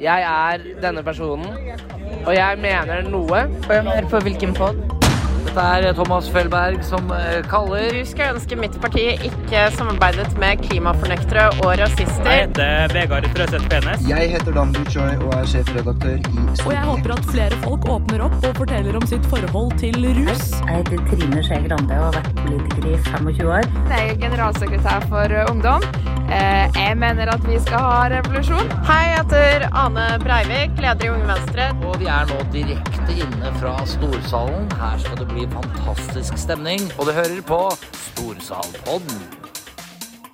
Jeg er denne personen, og jeg mener noe. Hør på hvilken pod. Dette er Thomas Felberg som eh, kaller Du skulle ønske mitt parti ikke samarbeidet med klimafornektere og rasister. Jeg heter Vegard Trøseth Penes. Jeg heter Dan Buchoi og er sjefredaktør i Og jeg håper at flere folk åpner opp og forteller om sitt forhold til rus. Jeg heter Trine Skei Grande og har vært politiker i 25 år. Jeg er generalsekretær for Ungdom. Jeg mener at vi skal ha revolusjon. Hei, jeg heter Ane Breivik, leder i Unge Venstre. Og vi er nå direkte inne fra Storsalen. Her skal det bli fantastisk stemning. Og du hører på Storsalpodden.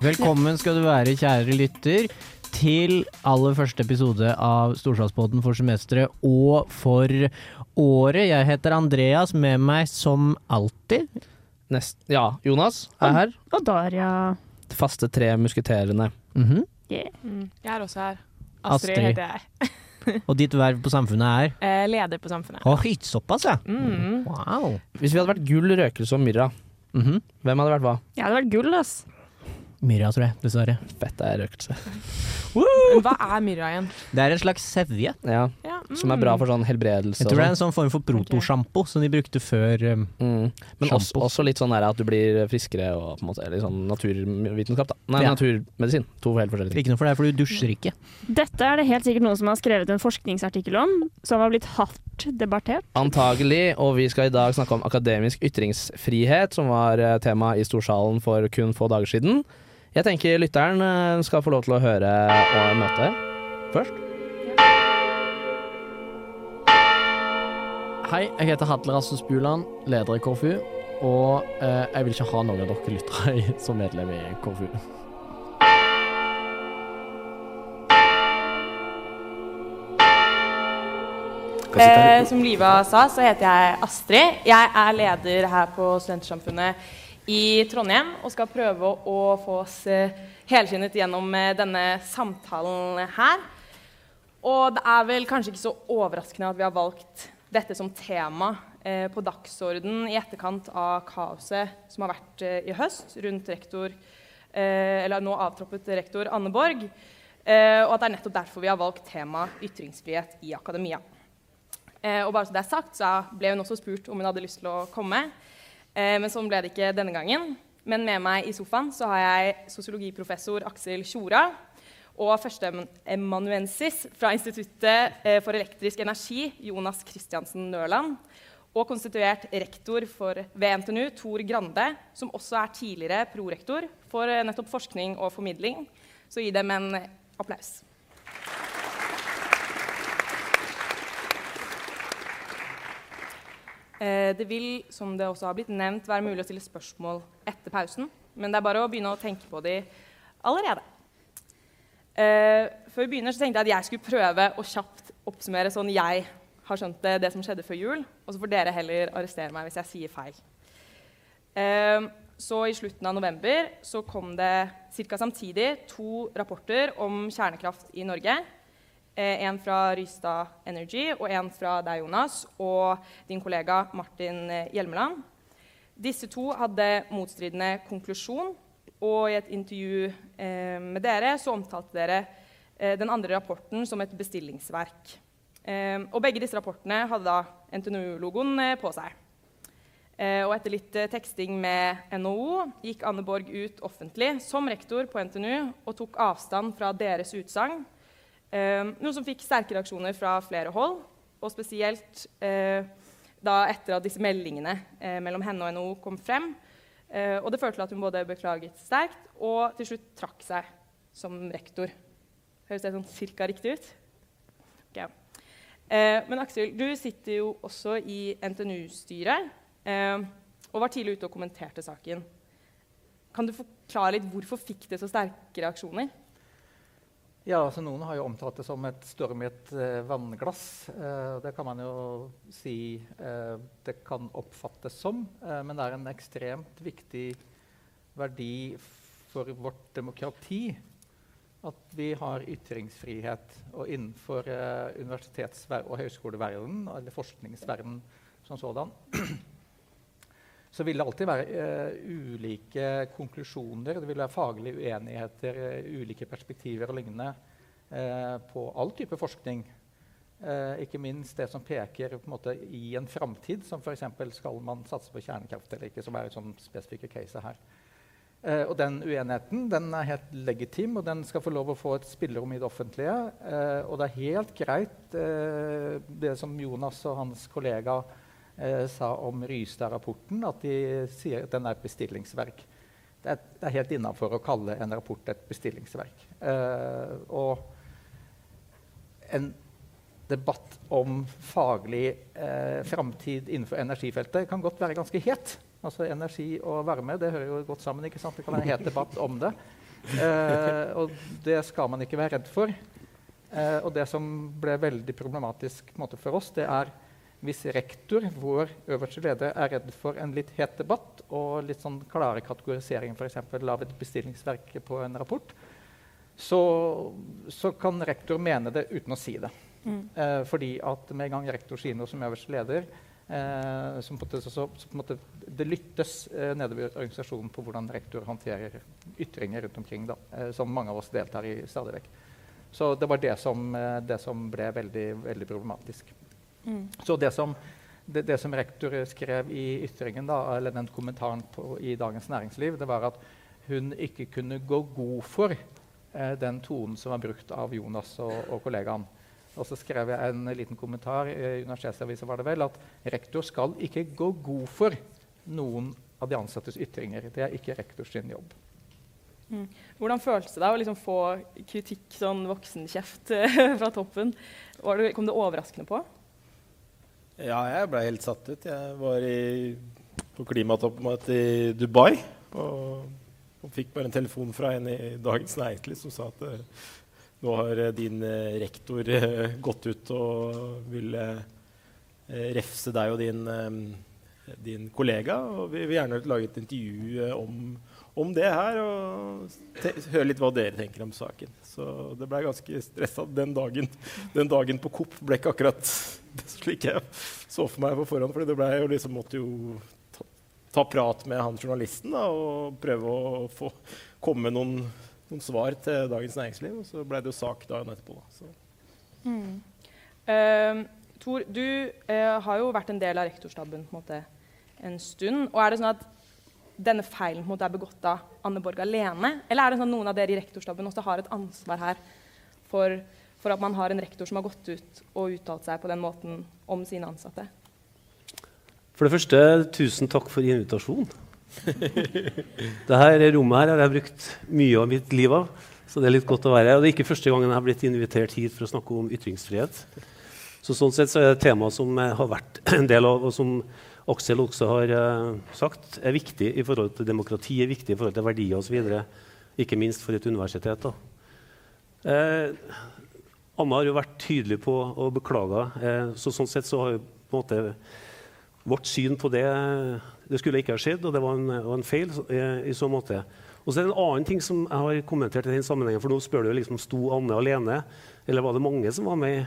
Velkommen skal du være, kjære lytter, til aller første episode av Storsalspodden for semesteret og for året. Jeg heter Andreas, med meg som alltid. Nest, ja, Jonas er her. Og Daria. De faste tre musketerene. Mhm. Jeg er også her. Astrid. Astrid heter jeg. Og ditt verv på Samfunnet er Eh, Leder på Samfunnet. Å, såpass, ja. Mm. Wow. Hvis vi hadde vært gull, røkelse og myrra, -hmm. hvem hadde vært hva? Jeg hadde vært gull, ass. Myrra, tror jeg, dessverre. Fett er røkelse. Men hva er myrra igjen? Det er en slags sevje. Ja, Ja, Som er bra for sånn helbredelse. Jeg og tror det er sånn. en sånn form for protosjampo som de brukte før um, Mm. Men også, Shampoo. også litt sånn der at du blir friskere og på en måte, eller sånn naturvitenskap, da. Nei, Ja. naturmedisin. To helt forskjellige ting. Ikke noe for deg, for du dusjer ikke. Dette er det helt sikkert noen som har skrevet en forskningsartikkel om, som har blitt hardt debattert. Antagelig, og vi skal i dag snakke om akademisk ytringsfrihet, som var eh, tema i Storsalen for kun få dager siden. Jeg tenker lytteren eh, skal få lov til å høre og møte først. Hei, jeg heter Hadle Rasmus Buland, leder i KFU. Og eh, jeg vil ikke ha noen av dere lyttere som medlem i KFU. Eh, som Liva sa, så heter jeg Astrid. Jeg er leder her på Studentersamfunnet i Trondheim og skal prøve å få oss eh, helskinnet gjennom eh, denne samtalen her. Og det er vel kanskje ikke så overraskende at vi har valgt dette som tema eh, på dagsorden i etterkant av kaoset som har vært i høst rundt rektor, eller nå avtroppet rektor Anne Borg. Og at det er nettopp derfor vi har valgt tema ytringsfrihet i akademia. Og bare så det er sagt, så ble hun også spurt om hun hadde lyst til å komme. Eh, men sånn ble det ikke denne gangen. Men med meg i sofaen så har jeg sosiologiprofessor Aksel Tjora og førsteemanuensis fra Instituttet eh, for elektrisk energi, Jonas Christiansen Nørland. Og konstituert rektor for, ved NTNU, Tor Grande, som også er tidligere prorektor for eh, nettopp forskning og formidling. Så gi dem en applaus. Det vil, som det også har blitt nevnt, være mulig å stille spørsmål etter pausen. Men det er bare å begynne å tenke på de allerede. Eh, før vi begynner, så tenkte jeg at jeg skulle prøve å kjapt oppsummere sånn jeg har skjønt det, det som skjedde før jul. Og så får dere heller arrestere meg hvis jeg sier feil. Eh, så i slutten av november så kom det ca. samtidig to rapporter om kjernekraft i Norge. Eh, en fra Rystad Energy og en fra deg, Jonas, og din kollega Martin eh, Hjelmeland. Disse to hadde motstridende konklusjon, og i et intervju eh, med dere så omtalte dere eh, den andre rapporten som et bestillingsverk. Eh, og begge disse rapportene hadde da NTNU-logoen eh, på seg. Og etter litt teksting med NHO gikk Anne Borg ut offentlig som rektor på NTNU og tok avstand fra deres utsagn. Eh, noe som fikk sterke reaksjoner fra flere hold, og spesielt eh, da etter at disse meldingene eh, mellom henne og NHO kom frem. Eh, og det førte til at hun både beklaget sterkt og til slutt trakk seg som rektor. Høres det sånn cirka riktig ut? Okay. Eh, men Aksel, du sitter jo også i NTNU-styret eh, og var tidlig ute og kommenterte saken. Kan du forklare litt hvorfor fikk det så sterke reaksjoner? Ja, altså Noen har jo omtalt det som et storm i et eh, vannglass. Eh, det kan man jo si eh, det kan oppfattes som. eh, men det er en ekstremt viktig verdi for vårt demokrati at vi har ytringsfrihet. Og innenfor eh, universitets- og høyskoleverdenen, eller forskningsverdenen som sådan, så vil det alltid være uh, ulike konklusjoner. Det vil være faglige uenigheter, uh, ulike perspektiver og lignende eh, på all type forskning. Ikke minst det som peker en måte, i en framtid, som f.eks. skal man satse på kjernekraft eller ikke, som er sånn spesifikke case her. Og den uenigheten den er helt legitim, og den skal få lov å få et spillerom i det offentlige. Og det er helt greit det som Jonas og hans kollega sa om Rystad-rapporten, at de sier at den er et bestillingsverk. Det er, det er helt innafor å kalle en rapport et bestillingsverk. Eh, og en debatt om faglig eh, framtid innenfor energifeltet kan godt være ganske het. Altså Energi og varme det hører jo godt sammen. ikke sant? Det kan være en het debatt om det. Eh, og det skal man ikke være redd for. Eh, og det som ble veldig problematisk måte, for oss, det er hvis rektor, vår øverste leder, er redd for en litt het debatt og litt sånn klare kategoriseringer, f.eks. av et bestillingsverk på en rapport, så, så kan rektor mene det uten å si det. Mm. Eh, fordi at med en gang rektor sier noe som øverste leder, eh, så, så, så, det lyttes eh, nedover organisasjonen på hvordan rektor håndterer ytringer rundt omkring, da, eh, som mange av oss deltar i stadig vekk. Så det var det som, eh, det som ble veldig, veldig problematisk. Så det som, det, det som, rektor skrev i ytringen, da, eller den kommentaren på, i Dagens Næringsliv, det var at hun ikke kunne gå god for eh, den tonen som var brukt av Jonas og, og kollegaen. Og så skrev jeg en liten kommentar i Universitetsavisa var det vel, at rektor skal ikke gå god for noen av de ansattes ytringer. Det er ikke rektors jobb. Mm. Hvordan føltes det å liksom få kritikk, sånn voksenkjeft fra toppen? Det, kom det overraskende på? Ja, jeg ble helt satt ut. Jeg var i, på klimatoppmøte i Dubai. Og, og, fikk bare en telefon fra en i Dagens Næringsliv som sa at nå har eh, din eh, rektor eh, gått ut og ville refse deg og din, din kollega. Og vi vil gjerne lage et intervju om, om det her og høre litt hva dere tenker om saken. Så det ble ganske stressa den dagen. Den dagen på Coop ble ikke akkurat slik jeg så for meg på forhånd. For det blei jo liksom måtte jo ta, ta prat med han journalisten da, og prøve å få komme noen noen svar til Dagens Næringsliv, og så ble det jo sak dagen etterpå. Mm. Uh, Tor, du uh, har jo vært en del av rektorstaben en, måte, en, stund. og er det sånn at denne feilen måte, er begått av Anne Borg alene? Eller er det sånn noen av dere i rektorstaben også har et ansvar her for, for at man har en rektor som har gått ut og uttalt seg på den måten om sine ansatte? For det første, tusen takk for invitasjonen. Dette rommet her har jeg brukt mye av mitt liv av, så det er litt godt å være her. Og det er ikke første gangen jeg har blitt invitert hit for å snakke om ytringsfrihet. Så sånn sett så er det et tema som har vært en del av, og som Aksel også har uh, sagt, er viktig i forhold til demokrati, er viktig i forhold til verdier osv. Ikke minst for et universitet. Uh, Anna har jo vært tydelig på å beklage. Uh, så sånn sett så har jo på en måte vårt syn på det det skulle ikke ha skjedd, og det var en, var en feil i, i, så måte. Og så er det en annen ting som jeg har kommentert i den sammenhengen, for nå spør du liksom, sto Anne alene, eller var det mange som var med?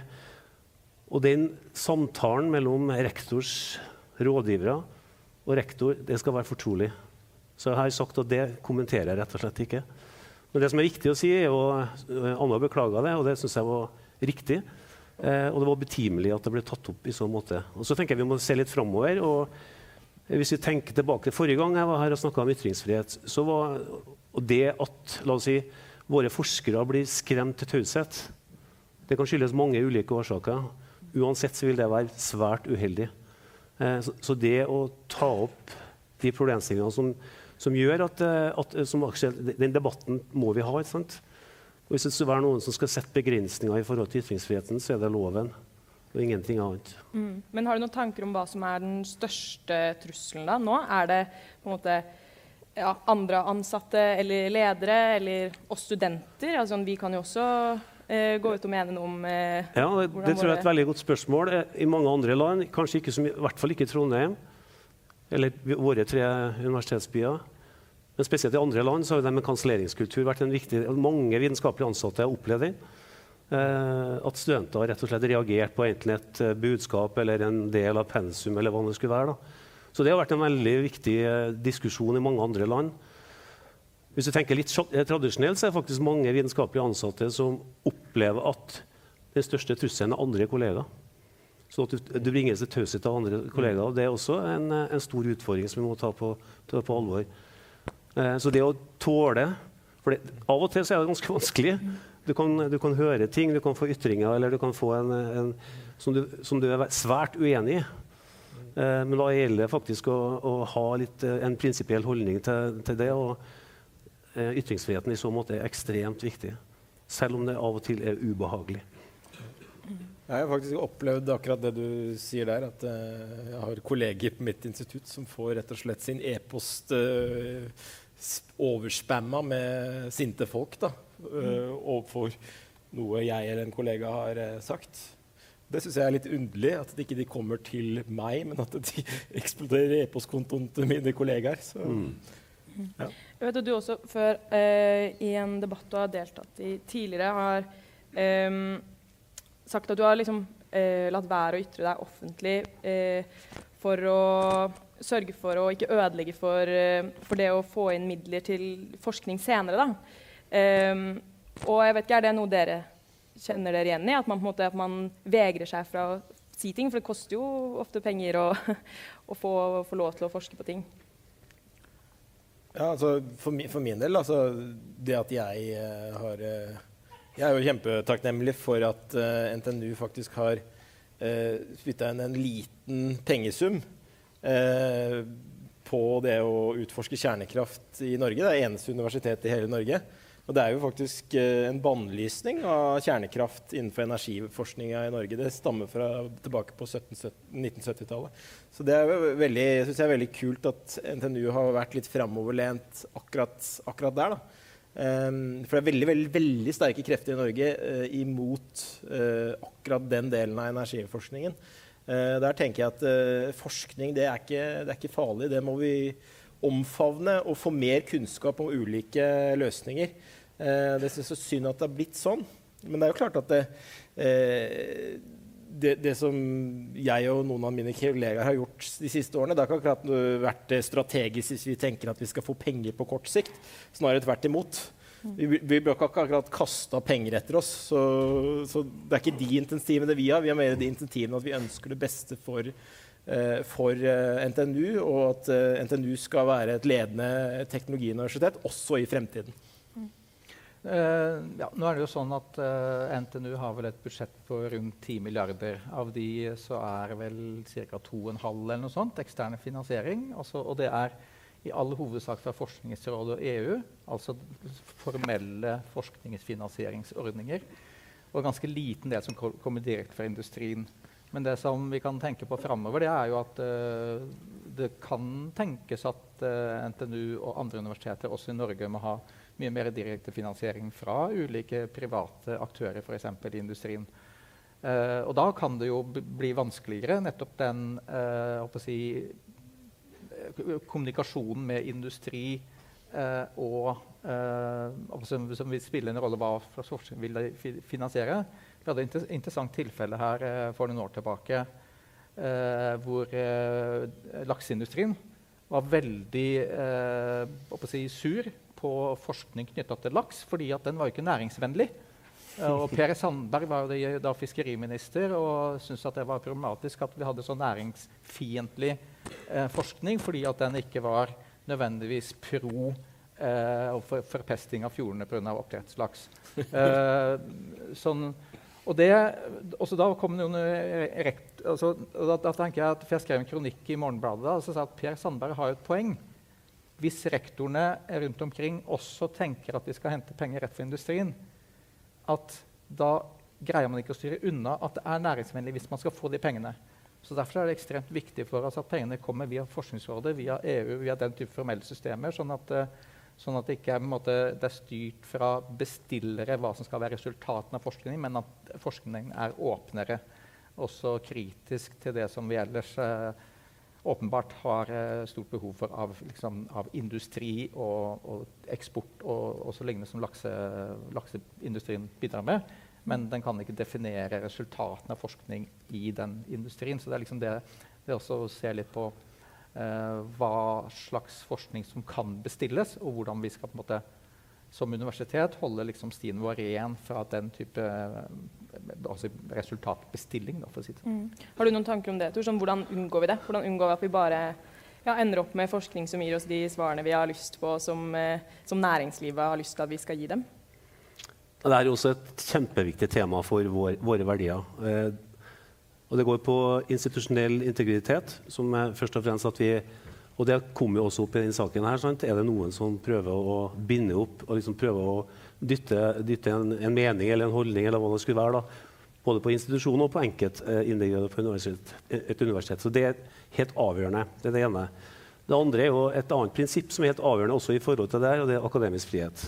Og den samtalen mellom rektors rådgivere og rektor, det skal være fortrolig. Så jeg har sagt at det kommenterer jeg rett og slett ikke. Men det som er viktig å si, er jo Anna beklaga det, og det syns jeg var riktig. Eh, og det var betimelig at det ble tatt opp i så måte. Og så tenker jeg vi må se litt framover. Og hvis vi tenker tilbake Forrige gang jeg var her og snakka om ytringsfrihet, så var det at la oss si, våre forskere blir skremt til taushet, det kan skyldes mange ulike årsaker. Uansett så vil det være svært uheldig. Eh, så, det å ta opp de problemstillingene som, som gjør at, eh, at som Aksel, Den debatten må vi ha. ikke sant? Og Hvis det skal være noen som skal sette begrensninger i forhold til ytringsfriheten, så er det loven og ingenting annet. Mm. Men har du noen tanker om hva som er den største trusselen da? Nå er det på en måte ja, andre ansatte eller ledere eller oss studenter. Altså, vi kan jo også eh, gå ut og mene noe om eh, Ja, Det, det tror jeg er et veldig godt spørsmål. Eh, I mange andre land, kanskje ikke som, i hvert fall ikke i Trondheim eller våre tre universitetsbyer, men spesielt i andre land så har det med kanselleringskultur vært en viktig Mange vitenskapelige ansatte har opplevd. Eh, at studenter har rett og slett reagert på enten et eh, budskap eller en del av pensum. eller hva det skulle være. Da. Så det har vært en veldig viktig eh, diskusjon i mange andre land. Hvis du tenker litt eh, tradisjonelt, så er det faktisk mange vitenskapelig ansatte som opplever at den største trusselen er andre kollegaer. Så at du, du bringes til taushet av andre kollegaer. Det er også en, eh, en stor utfordring som vi må ta på, ta på alvor. Eh, så det å tåle For det, av og til så er det ganske vanskelig. Du kan, du kan høre ting, du kan få ytringer, eller du kan få en, en som, du, som du er svært uenig i. Eh, men da gjelder det faktisk å, å ha litt, eh, en prinsipiell holdning til, til det. og Ytringsfriheten i så måte er ekstremt viktig, selv om det av og til er ubehagelig. Jeg har faktisk opplevd akkurat det du sier der. At eh, jeg har kolleger på mitt institutt som får rett og slett sin e-post uh, overspamma med sinte folk da, eh, overfor noe jeg eller en kollega har eh, sagt. Det syns jeg er litt underlig, at de ikke kommer til meg, men at de eksploderer e-postkontoen til mine kollegaer. Så, ja. Jeg vet at du også før, eh, i en debatt du har deltatt i tidligere, har eh, sagt at du har liksom, eh, latt være å ytre deg offentlig eh, for å sørge for å ikke ødelegge for, eh, for det å få inn midler til forskning senere. Ehm, og jeg vet ikke, Er det noe dere kjenner dere igjen i? At man, måte, at man vegrer seg fra å si ting? For det koster jo ofte penger å, å få, få lov til å forske på ting. Ja, altså for, mi, for min del, altså det at jeg uh, har uh, Jeg er jo kjempetakknemlig for at uh, NTNU faktisk har uh, spytta inn en liten pengesum eh, på det å utforske kjernekraft i Norge. Det er eneste universitet i hele Norge. Og det er jo faktisk eh, en bannlysning av kjernekraft innenfor energiforskninga i Norge. Det stammer fra tilbake på 1970-tallet. Så det er veldig, jeg er veldig kult at NTNU har vært litt framoverlent akkurat, akkurat der. da. Um, for det er veldig veldig, veldig sterke krefter i Norge uh, imot uh, akkurat den delen av energiforskningen. Der tenker jeg at forskning det er, ikke, det er ikke farlig. Det må vi omfavne og få mer kunnskap om ulike løsninger. Det synes jeg er synd at det har blitt sånn. Men det er jo klart at det, det, det, som jeg og noen av mine kollegaer har gjort de siste årene, det har ikke akkurat vært strategisk hvis vi tenker at vi skal få penger på kort sikt. Snarere tvert imot. Vi, vi blir ikke akkurat kaste penger etter oss. Så, så, det er ikke de intensivene vi har. Vi har mer de intensivene at vi ønsker det beste for, for NTNU, og at NTNU skal være et ledende teknologiuniversitet også i fremtiden. Uh, ja, nå er det jo sånn at uh, NTNU har vel et budsjett på rundt 10 milliarder. Av de så er vel ca. 2,5 eller noe sånt eksterne finansiering. Altså, og det er i all hovedsak fra Forskningsrådet og EU, altså formelle forskningsfinansieringsordninger. Og ganske liten del som kommer direkte fra industrien. Men det som vi kan tenke på framover, det er jo at uh, det kan tenkes at NTNU og andre universiteter også i Norge må ha mye mer direkte finansiering fra ulike private aktører, f.eks. i industrien. Uh, og da kan det jo bli vanskeligere, nettopp den uh, si, kommunikasjonen med industri uh, og som, som, vil spille en rolle hva slags forskning vil finansiere. Vi hadde et interessant tilfelle her for noen år tilbake hvor lakseindustrien var veldig si, sur på forskning knytta til laks, fordi at den var jo ikke næringsvennlig. Og Per Sandberg var jo da fiskeriminister og syntes at det var problematisk at vi hadde så næringsfiendtlig eh, forskning, fordi at den ikke var nødvendigvis pro eh, for forpesting av fjordene pga. oppdrettslaks. Eh, sånn, og det, da kom det rekt, altså, da, da, tenker jeg at for jeg skrev en kronikk i Morgenbladet og så sa at Per Sandberg har et poeng hvis rektorene rundt omkring også tenker at de skal hente penger rett fra industrien, at da greier man ikke å styre unna at det er næringsvennlig hvis man skal få de pengene. Så Derfor er det ekstremt viktig for oss at pengene kommer via Forskningsrådet, via EU, via den type formelle systemer, sånn at, sånn at det ikke er, måte, det er styrt fra bestillere hva som skal være resultatene av forskningen, men at forskningen er åpnere, også kritisk til det som vi ellers eh, åpenbart har eh, stort behov for av, liksom, av industri og, og eksport og, og, så lignende som lakse, lakseindustrien bidrar med. Men den kan ikke definere resultatene av forskning i den industrien. Så det er liksom det, det også å se litt på eh, hva slags forskning som kan bestilles, og hvordan vi skal på en måte som universitet holde liksom, stien vår ren fra den type eh, altså resultatbestilling. Da, for å si det. sånn. Mm. Har du noen tanker om det, Tor? Sånn, hvordan unngår vi det? Hvordan unngår vi at vi bare ja, ender opp med forskning som gir oss de svarene vi har lyst på, som, eh, som næringslivet har lyst til at vi skal gi dem? Det er også et kjempeviktig tema for vår, våre verdier. Eh, og det går på institusjonell integritet, som er først og fremst at vi og det kom jo også opp i denne saken. her, sant? Er det noen som prøver å binde opp og liksom prøver å dytte, dytte en, en, mening eller en holdning eller hva det skulle være, da, både på institusjon og på enkeltindivider eh, på universitet, et universitet. Så det er helt avgjørende. Det er det ene. Det andre er jo et annet prinsipp som er helt avgjørende også i forhold til det, og det er akademisk frihet.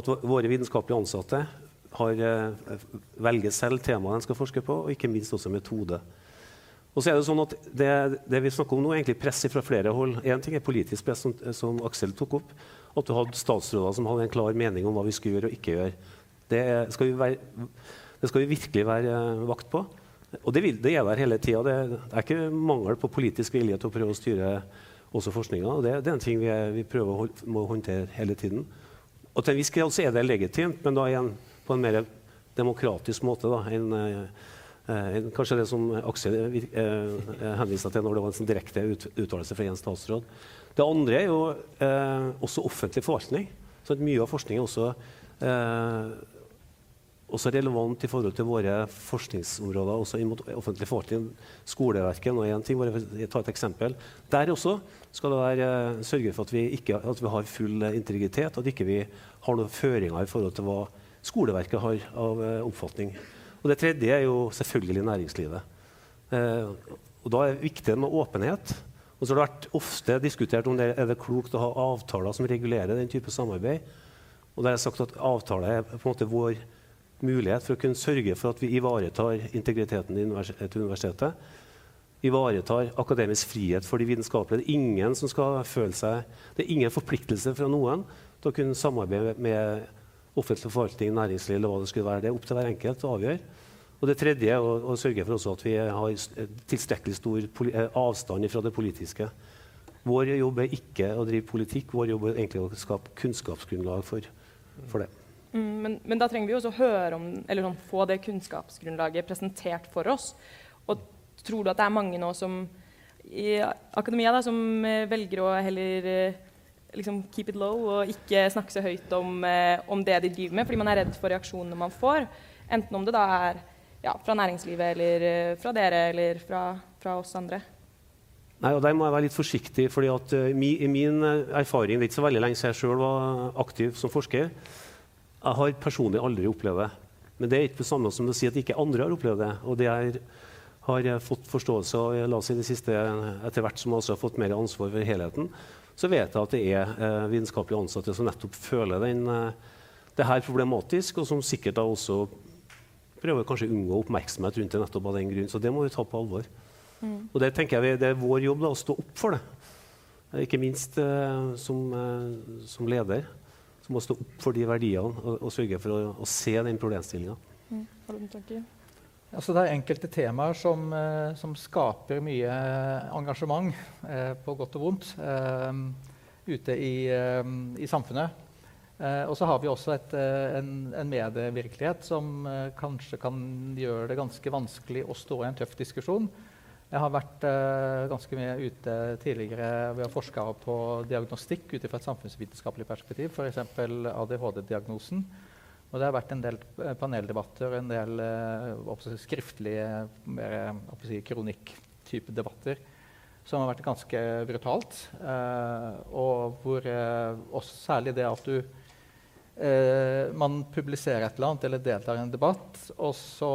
At våre vitenskapelige ansatte har, eh, velger selv temaet de skal forske på, og ikke minst også metode. Og så er Det sånn at det, det vi snakker om nå, er egentlig press fra flere hold. Én ting er politisk press, som, som, Aksel tok opp. At du hadde statsråder som hadde en klar mening om hva vi skulle gjøre og ikke gjøre. Det skal vi, være, det skal vi virkelig være uh, vakt på. Og det, vil, det er der hele tida. Det, er ikke mangel på politisk vilje til å prøve å styre også forskninga. Det, det, er en ting vi, er, vi prøver å hold, må håndtere hele tiden. Og til en viss grad er det legitimt, men da igjen på en mer demokratisk måte da, enn Eh, kanskje det som Aksel eh, eh henviste til når det var en sånn direkte ut, uttalelse fra en statsråd. Det andre er jo eh, også offentlig forvaltning. Så mye av forskning er også, eh, også, relevant i forhold til våre forskningsområder. også mot offentlig forvaltning. Skoleverket og én ting. Bare ta et eksempel. Der også skal det være eh, sørge for at vi, ikke, at vi har full integritet, at ikke vi har noen føringer i forhold til hva skoleverket har av oppfatning. Og det tredje er jo selvfølgelig næringslivet. Eh, og Da er det viktig med åpenhet. Og så har det vært ofte diskutert om det er det klokt å ha avtaler som regulerer den type samarbeid. Og der er sagt at Avtaler er på en måte vår mulighet for å kunne sørge for at vi ivaretar integriteten til universitetet. Ivaretar akademisk frihet for de vitenskapelige. Det er ingen som skal føle seg, det er ingen forpliktelse fra noen til å kunne samarbeide med offentlig forvaltning, næringsliv eller hva det skulle være. Det er opp til hver enkelt å avgjøre. Og det tredje er å, å sørge for at vi har tilstrekkelig stor eh, avstand fra det politiske. Vår jobb er ikke å drive politikk, vår jobb er egentlig å skape kunnskapsgrunnlag for, for det. Mm, men, men, da trenger vi også høre om, eller sånn, få det kunnskapsgrunnlaget presentert for oss. Og tror du at det er mange nå som i akademia da, som eh, velger å heller eh, liksom keep it low og ikke snakke så høyt om, eh, om, det de driver med, fordi man er redd for reaksjonene man får. Enten om det da er ja, fra næringslivet eller eh, fra dere eller fra, fra, oss andre. Nei, og Der må jeg være litt forsiktig. fordi at uh, mi, I min erfaring det er ikke så veldig lenge siden jeg sjøl var aktiv som forsker. Jeg har personlig aldri opplevd det. Men det er ikke det samme som å si at ikke andre har opplevd det. Og det er, har fått forståelse av la oss si det siste, etter hvert som jeg også har fått mer ansvar for helheten så vet jeg at det er eh, vitenskapelige ansatte som nettopp føler den, eh, det her problematisk, og som sikkert da også prøver kanskje å unngå oppmerksomhet rundt det nettopp av den grunn. Så det må vi ta på alvor. Mm. Og det tenker jeg det er vår jobb da, å stå opp for det. Ikke minst eh, som, eh, som, leder. Som må stå opp for de verdiene og, og sørge for å, å se den problemstillinga. Mm. Altså det er enkelte temaer som, eh, som skaper mye engasjement, eh, på godt og vondt, eh, ute i, eh, i samfunnet. Eh, og så har vi også et, eh, en, en, medievirkelighet som kanskje kan gjøre det ganske vanskelig å stå i en tøff diskusjon. Jeg har vært ganske mye ute tidligere ved å forske på diagnostikk ut fra et samfunnsvitenskapelig perspektiv, f.eks. ADHD-diagnosen. Og det har vært en del paneldebatter paneldebatter, en del uh, skriftlige mer si, kronikktype debatter som har vært ganske brutalt. Uh, og hvor uh, også særlig det at du man publiserer et eller annet eller deltar i en debatt, og så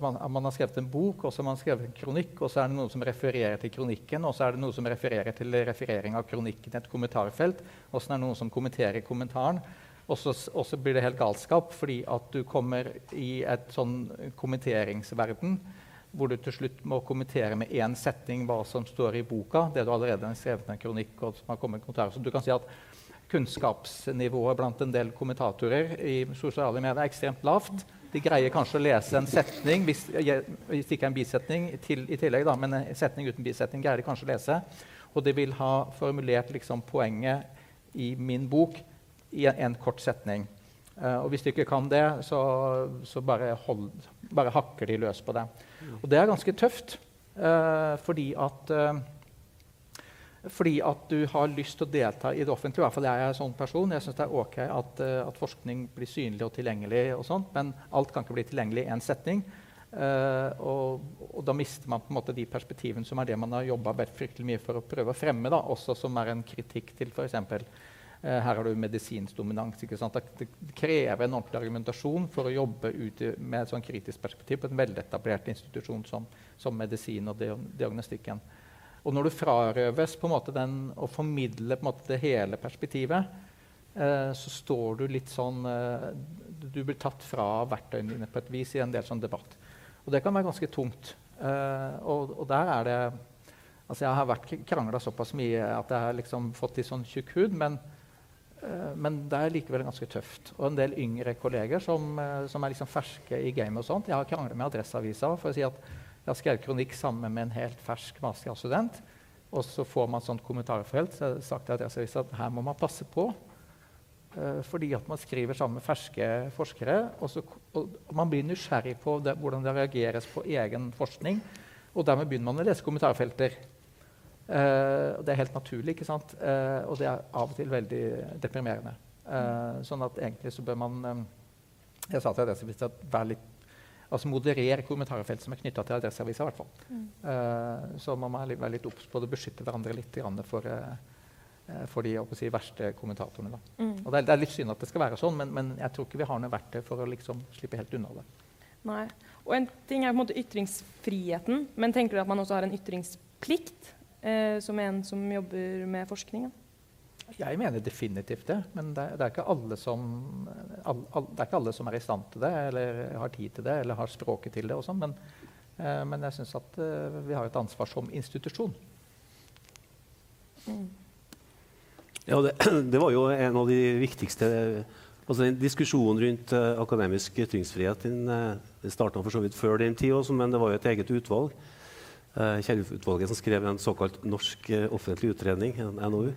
man, man, har skrevet en bok, og så har man skrevet en kronikk, og så er det noen som refererer til kronikken, og så er det noen som refererer til referering av kronikken i et kommentarfelt, og så er det noen som kommenterer kommentaren. Og så blir det helt galskap fordi at du kommer i et sånn kommenteringsverden hvor du til slutt må kommentere med én setning hva som står i boka. det du allerede har skrevet en kronikk og som har kommet kommentarer. Så du kan si at kunnskapsnivået blant en del kommentatorer i sosiale medier er ekstremt lavt. de greier kanskje å lese en setning, hvis, hvis ikke en bisetning til, i tillegg, da, men en setning uten bisetning greier de kanskje å lese. Og de vil ha formulert liksom, poenget i min bok i en, kort setning. Uh, og hvis du ikke kan det, så, så bare, hold, bare, hakker de løs på det. Og det er ganske tøft, uh, fordi at uh, fordi at du har lyst til å delta i det offentlige. I hvert fall jeg er en sånn person. Jeg syns det er ok at, at, forskning blir synlig og tilgjengelig, og sånt, men alt kan ikke bli tilgjengelig i én setning. og, og, da mister man på en måte de perspektivene som er det man har jobba mye for å prøve å fremme, da, også som er en kritikk til f.eks. Eh, her har du medisinsk dominans. Det, krever en ordentlig argumentasjon for å jobbe ut med et sånn kritisk perspektiv på en veletablert institusjon som, som, medisin og diagnostikken. Og når du frarøves den, å formidle det hele perspektivet, eh, så står du litt sånn eh, Du blir tatt fra verktøyene dine på et vis i en del sånn debatt. Og det kan være ganske tungt. Eh, og, og, der er det Altså Jeg har vært krangla såpass mye at jeg har liksom fått litt sånn tjukk hud. men men det er likevel ganske tøft. Og en del yngre kolleger som, eh, som er liksom ferske i gamet og sånt. Jeg har krangla med Adresseavisa for å si at jeg har skrevet kronikk sammen med en helt fersk masterstudent. Og så får man sånt kommentarfelt. Så jeg har sagt til Adresseavisa at her må man passe på. Uh, fordi at man skriver sammen med ferske forskere. Og, så, og man blir nysgjerrig på det, hvordan det reageres på egen forskning. Og dermed begynner man å lese kommentarfelter. Uh, det er helt naturlig, ikke sant? Uh, og det er av og til veldig deprimerende. Uh, sånn at egentlig så bør man Jeg sa til Adresseavisa at vær litt altså moderer kommentarfelt som er knytta til Adresseavisa. I hvert fall. Mm. så man må være litt obs på å beskytte hverandre litt for, for de si, verste kommentatorene. Mm. Og det er, det er, litt synd at det skal være sånn, men, men, jeg tror ikke vi har noe verktøy for å liksom slippe helt unna det. Nei. Og en ting er på en måte ytringsfriheten, men tenker du at man også har en ytringsplikt? Eh, som en som jobber med forskning? Jeg mener definitivt det. Men det, det, er alle som, all, all, det, er ikke alle som, er i stand til det, eller har tid til det, eller har språket til det. og sånn, men, eh, men, jeg syns at eh, vi har et ansvar som institusjon. Mm. Ja, det, det, var jo en av de viktigste altså den Diskusjonen rundt akademisk ytringsfrihet den, den starta for så vidt før den tid, også, men det var jo et eget utvalg uh, Kjellutvalget som skrev en såkalt norsk uh, offentlig utredning, en NOU.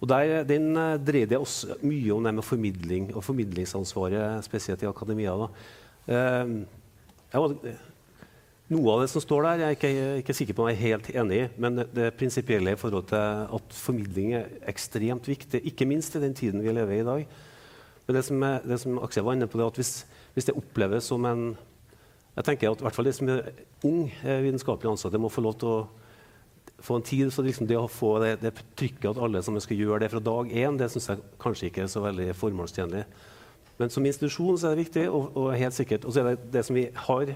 Og der, Den uh, dreide også mye om det med formidling og formidlingsansvaret, spesielt i akademia. Var, noe av det som står der, jeg er ikke, ikke sikker på om jeg er helt enig i. Men det prinsipielle i forhold til at formidling er ekstremt viktig, ikke minst i den tiden vi lever i i dag. Men det som, er, det som Aksel var inne på, det at hvis, hvis det oppleves som en jeg tenker at i hvert fall de som er ung eh, vitenskapelig ansatte, må få lov til å få en tid. så liksom Det å få det, det, trykket at alle som skal gjøre det fra dag én, det syns jeg kanskje ikke er så veldig formålstjenlig. Men som institusjon så er det viktig, og, og helt sikkert, og så er det det som vi har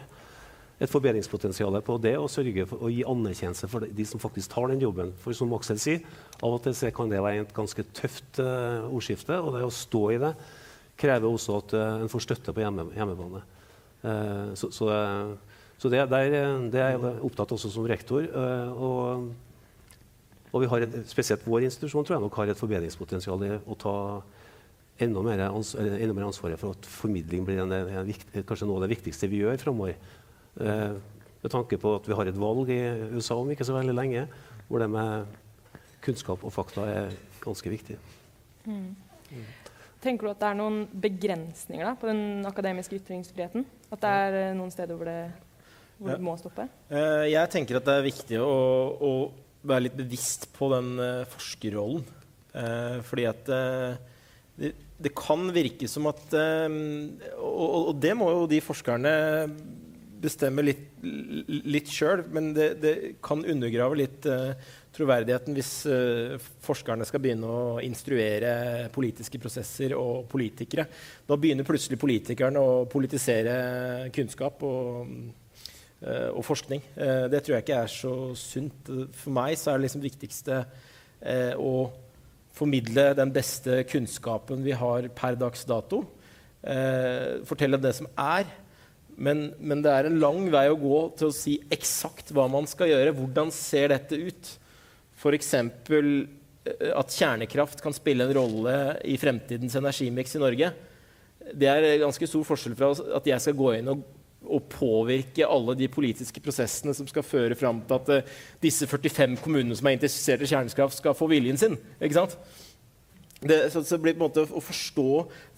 et forbedringspotensial på, det å sørge for å gi anerkjennelse for de som faktisk tar den jobben. For som Aksel sier, av og til kan det være et ganske tøft uh, ordskifte, og det å stå i det krever også at uh, en får støtte på hjemme, hjemmebane. Eh, så, så, så det, der, det, er jeg opptatt også som rektor. Eh, og, og et, spesielt vår institusjon tror jeg nok har et forbedringspotensial i å ta enda mer, ans enda mer ansvaret for at formidling blir en, en viktig, kanskje noe av det viktigste vi gjør framover. Eh, med tanke på at vi har et valg i USA om ikke så veldig lenge, hvor det med kunnskap og fakta er ganske viktig. Mm. Tenker du at det er noen begrensninger da, på den akademiske ytringsfriheten? At det er eh, noen steder hvor det, hvor det må stoppe? Uh, jeg tenker at det er viktig å, å være litt bevisst på den uh, forskerrollen. Fordi at det, det, kan virke som at og, og, det må jo de forskerne bestemme litt, litt sjøl, men det, det, kan undergrave litt troverdigheten hvis uh, forskerne skal begynne å instruere politiske prosesser og politikere. Da begynner plutselig politikerne å politisere kunnskap og, uh, og forskning. Uh, det tror jeg ikke er så sunt. For meg så er det liksom viktigste å formidle den beste kunnskapen vi har per dags dato. fortelle det som er. Men, men, det er en lang vei å gå til å si eksakt hva man skal gjøre. Hvordan ser dette ut? F.eks. Eh, at kjernekraft kan spille en rolle i fremtidens energimiks i Norge. det er ganske stor forskjell fra at jeg skal gå inn og, og påvirke alle de politiske prosessene som skal føre fram til at uh, disse 45 kommunene som er interessert i kjernekraft, skal få viljen sin. ikke sant? Det, så, så blir på en måte å forstå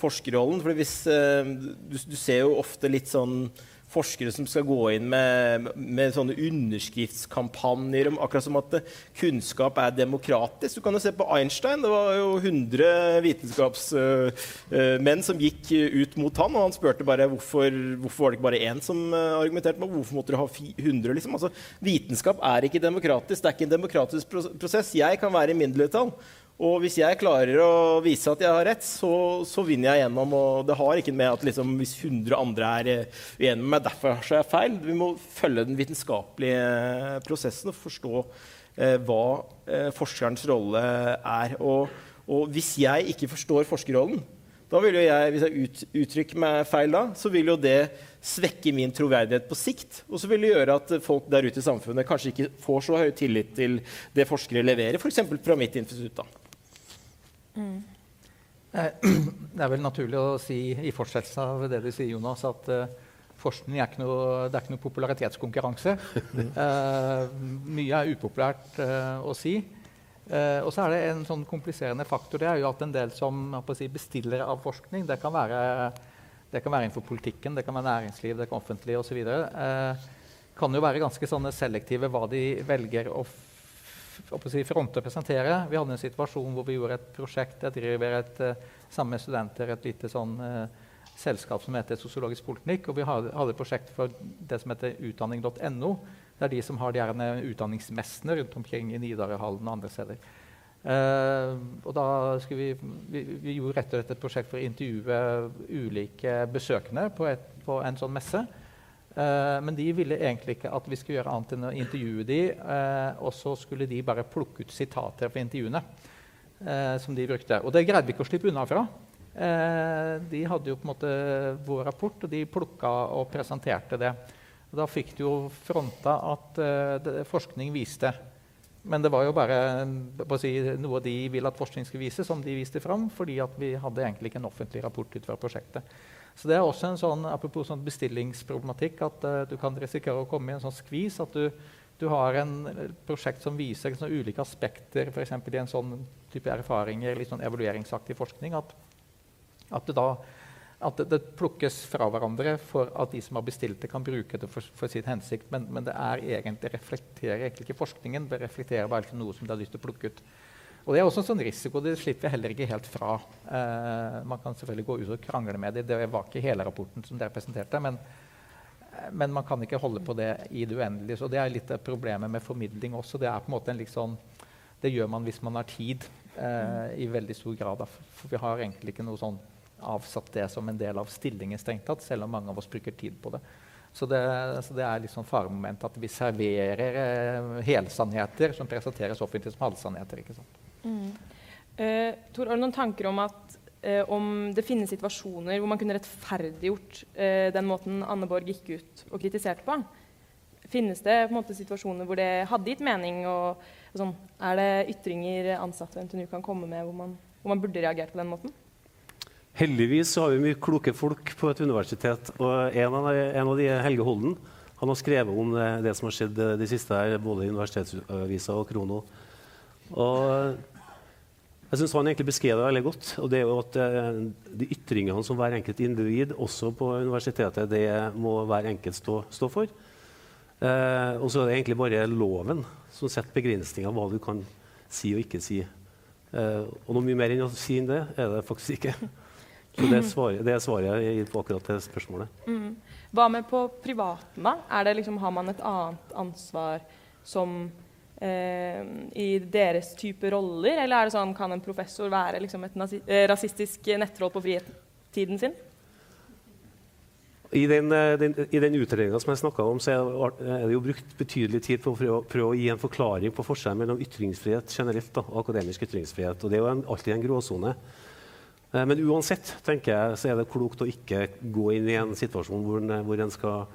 forskerrollen. for hvis, uh, du, du, ser jo ofte litt sånn forskere som skal gå inn med, med sånne underskriftskampanjer om akkurat som at kunnskap er demokratisk. Du kan jo se på Einstein. Det var jo 100 vitenskapsmenn uh, som gikk ut mot han, og han spurte bare hvorfor, hvorfor var det ikke bare én som argumenterte med hvorfor måtte du ha 100. Liksom? Altså, vitenskap er ikke demokratisk. Det er ikke en demokratisk prosess. Jeg kan være i mindretall. Og hvis jeg klarer å vise at jeg har rett, så, så vinner jeg gjennom. Og det har ikke med at liksom, hvis 100 andre er eh, uenige med meg, derfor er jeg feil. Vi må følge den vitenskapelige eh, prosessen og forstå eh, hva eh, forskerens rolle er. Og, og, hvis jeg ikke forstår forskerrollen, da vil jo jeg, hvis jeg ut, uttrykker meg feil da, så vil jo det svekke min troverdighet på sikt. Og så vil det gjøre at folk der ute i samfunnet kanskje ikke får så høy tillit til det forskere leverer, f.eks. fra mitt institutt. da. Mm. Det er vel naturlig å si i fortsettelse av det du sier, Jonas, at uh, forskning er ikke noe, det er ikke noe popularitetskonkurranse. Uh, mye er upopulært uh, å si. og så er det en sånn kompliserende faktor. Det er jo at en del som si, bestillere av forskning, det kan, være, det kan være innenfor politikken, det kan være næringsliv, det kan offentlig osv., Eh, kan jo være ganske selektive hva de velger å fronte og presentere. Vi hadde en situasjon hvor vi gjorde et prosjekt. Jeg driver et, uh, sammen med studenter et lite sånn, uh, selskap som heter Sosiologisk politikk. Og vi hadde, et prosjekt for det som heter utdanning.no. Det er de som har de her utdanningsmessene rundt omkring i Nidarøhallen og andre steder. Uh, og da vi, vi, vi, gjorde rett og slett et prosjekt for å intervjue ulike besøkende på, et, på en sånn messe. Uh, men de ville egentlig ikke at vi skulle gjøre annet enn å intervjue dem. Uh, og så skulle de bare plukke ut sitater fra intervjuene uh, som de brukte. Og det greide vi ikke å slippe unna fra. de hadde jo på en måte vår rapport, og de plukka og presenterte det. Og da fikk du jo fronta at forskning viste. Men det var jo bare si, noe de ville at forskning skulle vise, som de viste fram, fordi vi hadde egentlig ikke en offentlig rapport ut fra prosjektet. Så det er også en sånn, apropos sånn bestillingsproblematikk at uh, du kan risikere å komme i en sånn skvis at du, du har en prosjekt som viser sånn ulike aspekter, f.eks. i en sånn type erfaringer, litt sånn evalueringsaktig forskning, at, at, det da at det, det, plukkes fra hverandre for at de som har bestilt det, kan bruke det for, for sitt hensikt. Men, men, det egentlig, reflekterer egentlig ikke forskningen. Det reflekterer bare noe som de har lyst til å plukke ut. Og Det er også en sånn risiko. Det slipper jeg heller ikke helt fra. Eh, man kan selvfølgelig gå ut og krangle med det. Det var ikke hele rapporten som dere presenterte. Men, eh, men, man kan ikke holde på det i det uendelige. Så det er litt av problemet med formidling også. Det, er på en måte en liksom, det gjør man hvis man har tid, eh, i veldig stor grad. For vi har egentlig ikke noe sånn avsatt det som en del av stillingen, strengt tatt, selv om mange av oss bruker tid på det. Så det, så det er liksom faremoment at vi serverer eh, helsannheter som presenteres offentlig som halvsannheter. ikke sant? Uh, Tor, har du noen tanker om at uh, om det finnes situasjoner hvor man kunne rettferdiggjort uh, den måten Anne Borg gikk ut og kritiserte på? Finnes det på en måte situasjoner hvor det hadde gitt mening? Og, og sånn, er det ytringer ansatte ved NTNU kan komme med hvor man, hvor man burde reagert på den måten? Heldigvis har vi mye kloke folk på et universitet. og En av, en av de, Helge Holden, han har skrevet om det, det som har skjedd de siste her, både i Universitetsavisa og Krono. Og jeg syns han egentlig beskrev det veldig godt. og det er jo at eh, De ytringene som hver enkelt individ, også på universitetet, det må hver enkelt stå, stå for. Eh, og så er det egentlig bare loven som setter begrensninger hva du kan si og ikke si. Eh, og noe mye mer enn å si enn det er det faktisk ikke. Så det svaret, det svaret jeg gir på akkurat det spørsmålet. Mm. Hva med på privaten, da? Liksom, har man et annet ansvar som i deres type roller? Eller er det sånn, kan en professor være liksom, et nazi rasistisk nettroll på fritiden sin? I den, den, i den utredninga som jeg snakka om, så er det jo brukt betydelig tid på å prøve, prøve å gi en forklaring på forskjellen mellom ytringsfrihet generelt da, og akademisk ytringsfrihet. Og det er jo en, alltid en gråsone. Eh, Men uansett tenker jeg, så er det klokt å ikke gå inn i en situasjon hvor en, hvor en skal,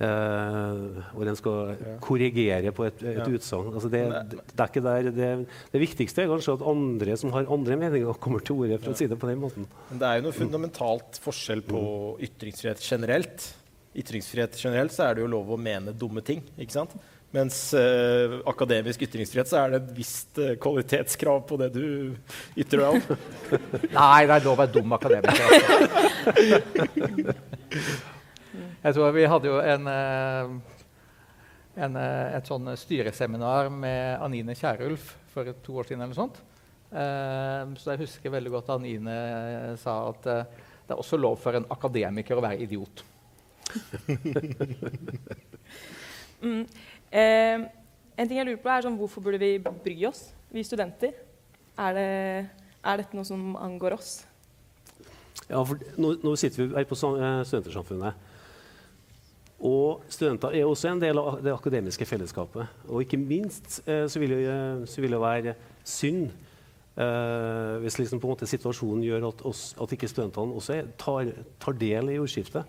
eh, hvor en skal korrigere på et, et Ja. utsagn. Altså det, det, det, det, det viktigste er kanskje at andre som har andre meninger, kommer til orde, for å si det på den måten. Men det er jo noe fundamentalt forskjell på ytringsfrihet generelt. Ytringsfrihet generelt så er det jo lov å mene dumme ting. ikke sant? Mens eh, akademisk ytringsfrihet så er det et visst eh, kvalitetskrav på det du ytrer deg om. Nei, det er lov å være dum akademiker. altså. Jeg tror vi hadde jo en, eh, en, eh, et sånn styreseminar med Anine Kierulf for to år siden. eller sånt. Eh, Så jeg husker veldig godt Anine eh, sa at eh, det er også lov for en akademiker å være idiot. Mm. Eh, en ting jeg lurer på er sånn, Hvorfor burde vi bry oss, vi studenter? Er, det, er dette noe som angår oss? Ja, for nå, nå sitter vi her på eh, Studentersamfunnet. Og studenter er også en del av det akademiske fellesskapet. Og ikke minst eh, så, vil det, eh, så vil det være synd eh, hvis liksom situasjonen gjør at, oss, at ikke studentene også tar, tar del i ordskiftet.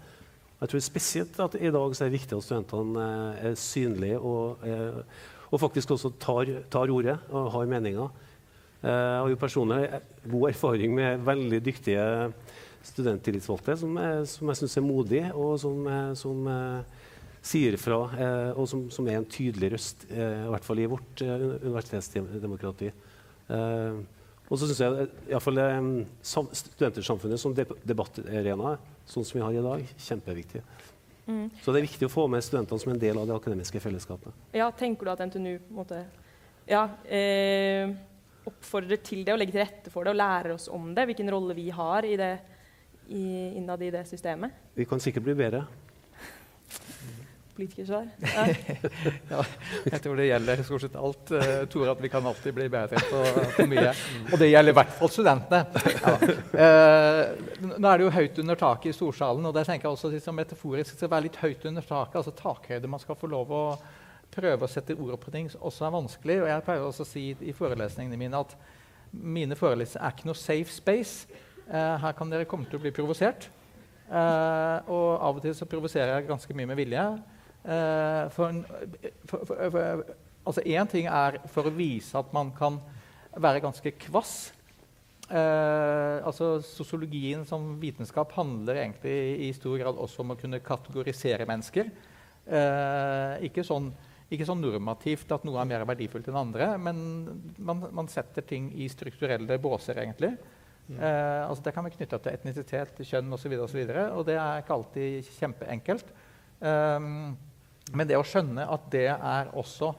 Jeg tror spesielt at i dag så er det viktig at studentene eh, er synlige og, eh, og faktisk også tar, tar ordet og har meninger. Eh, Jeg har jo personlig god erfaring med veldig dyktige studenttillitsvalgte som, som jeg syns er modige, og som, som sier fra, og som, som er en tydelig røst, i hvert fall i vårt universitetsdemokrati. Og så syns jeg iallfall Studentersamfunnet som debattarena, sånn som vi har i dag, kjempeviktig. Mm. Så det er viktig å få med studentene som en del av det akademiske fellesskapet. Ja, Tenker du at NTNU måtte, ja, eh, oppfordrer til det og legger til rette for det og lærer oss om det? Hvilken rolle vi har i det, i, innad i det systemet? Vi kan sikkert bli bedre. Politikersvar? Ja. ja, jeg tror det gjelder stort sett alt. Uh, Tore, at vi kan alltid bli bedre på, på mye. Og det gjelder i hvert fall studentene. Ja. Eh, nå er det jo høyt under taket i storsalen, og det tenker jeg også liksom metaforisk skal være litt høyt under taket. altså Takhøyde man skal få lov å prøve å sette ord på ting som også er vanskelig. Og jeg pleier også å si i forelesningene mine at mine forelesninger er ikke noe safe space. Eh, her kan dere komme til å bli provosert. Eh, og av og til så provoserer jeg ganske mye med vilje. Eh, for, for, for, for, altså Én ting er for å vise at man kan være ganske kvass. Eh, altså Sosiologien som vitenskap handler egentlig i stor grad også om å kunne kategorisere mennesker. Eh, ikke, sånn, ikke sånn normativt at noe er mer verdifullt enn andre, men man, man setter ting i strukturelle båser, egentlig. Eh, altså det kan være knytta til etnisitet, kjønn osv., og, så videre, og det er ikke alltid kjempeenkelt. Um, men det å skjønne at det er også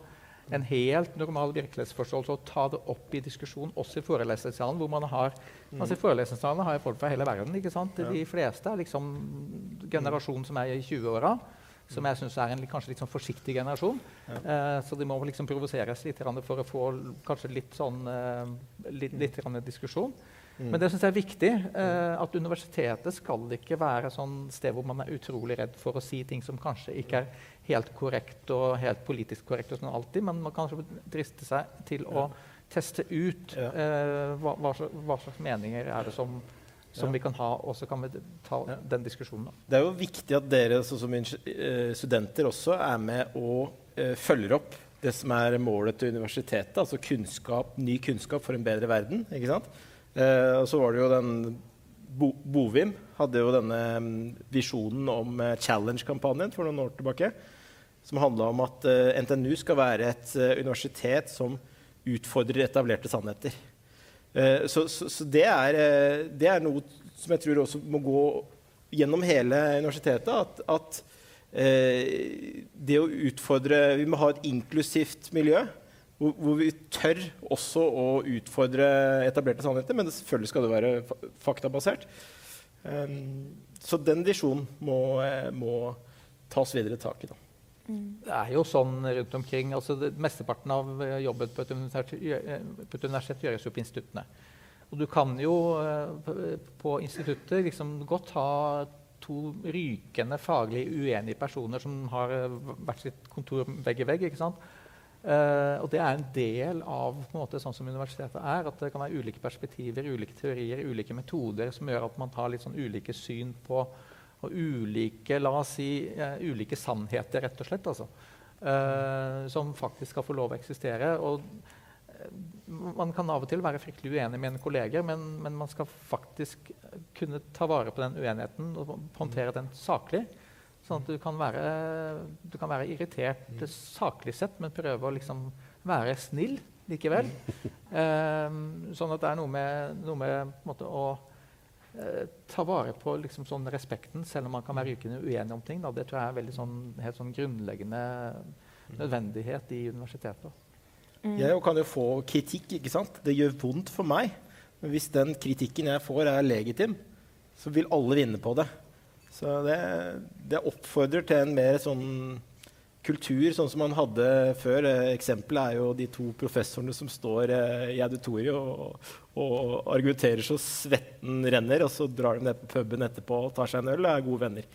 en helt normal virkelighetsforståelse, å ta det opp i diskusjon, også i forelesningssalen, hvor man har altså I forelesningssalen har jeg folk fra hele verden. ikke sant? De fleste er liksom generasjonen som er i 20-åra. Som jeg syns er en kanskje litt sånn forsiktig generasjon. Eh, så de må liksom provoseres litt for å få kanskje litt sånn eh, litt, litt diskusjon. Mm. Men det syns jeg er viktig. Eh, at universitetet skal ikke være sånn sted hvor man er utrolig redd for å si ting som kanskje ikke er helt korrekt og helt politisk korrekt, og sånn alltid, men man kan driste seg til å teste ut eh, hva, hva, slags, hva slags meninger er det som, som vi kan ha, og så kan vi ta den diskusjonen. Det er jo viktig at dere sånn som eh, studenter også er med og eh, følger opp det som er målet til universitetet, altså kunnskap, ny kunnskap for en bedre verden. ikke sant? Eh, og så var det jo den Bo Bovim hadde jo denne mm, visjonen om eh, Challenge-kampanjen for noen år tilbake. Som handla om at eh, NTNU skal være et universitet som utfordrer etablerte sannheter. Så så, så det, er, det er noe som jeg tror også må gå gjennom hele universitetet. At, at det å utfordre Vi må ha et inklusivt miljø. Hvor, hvor vi tør også å utfordre etablerte sannheter. Men selvfølgelig skal det være faktabasert. Um, så den visjonen må, eh, må tas videre tak i. Da. Det er jo sånn rundt omkring. altså det, Mesteparten av eh, jobben på et, universitet, eh, på et universitet gjøres jo på instituttene. Og du kan jo eh, på- instituttet liksom godt ha to rykende faglig uenige personer som har eh, hvert sitt kontor vegg i vegg. ikke sant? Eh, og det er en del av på en måte, sånn som universitetet er. At det kan være ulike perspektiver, ulike teorier, ulike metoder som gjør at man tar litt sånn ulike syn på og ulike, la oss si, uh, ulike sannheter, rett og slett. Altså, uh, som faktisk skal få lov å eksistere. Og man kan av og til være fryktelig uenig med en kollega, men, men, man skal faktisk kunne ta vare på den uenigheten og håndtere den saklig. Sånn at du kan være, du kan være irritert saklig sett, men prøve å liksom være snill likevel. Um, sånn at det er noe med, noe med måte, å uh, ta vare på liksom, sånn respekten, selv om man kan være rykende uenig om ting. Da. Det tror jeg er veldig sånn, helt sånn grunnleggende nødvendighet i universitetet. Mm. Jeg kan jo få kritikk. ikke sant? Det gjør vondt for meg. Men hvis den kritikken jeg får, er legitim, så vil alle vinne på det. Så det, det, oppfordrer til en mer sånn kultur, sånn som man hadde før. Eksempelet er jo de to professorene som står eh, i auditoriet og, og, argumenterer så svetten renner, og så drar de ned på puben etterpå og tar seg en øl og er gode venner.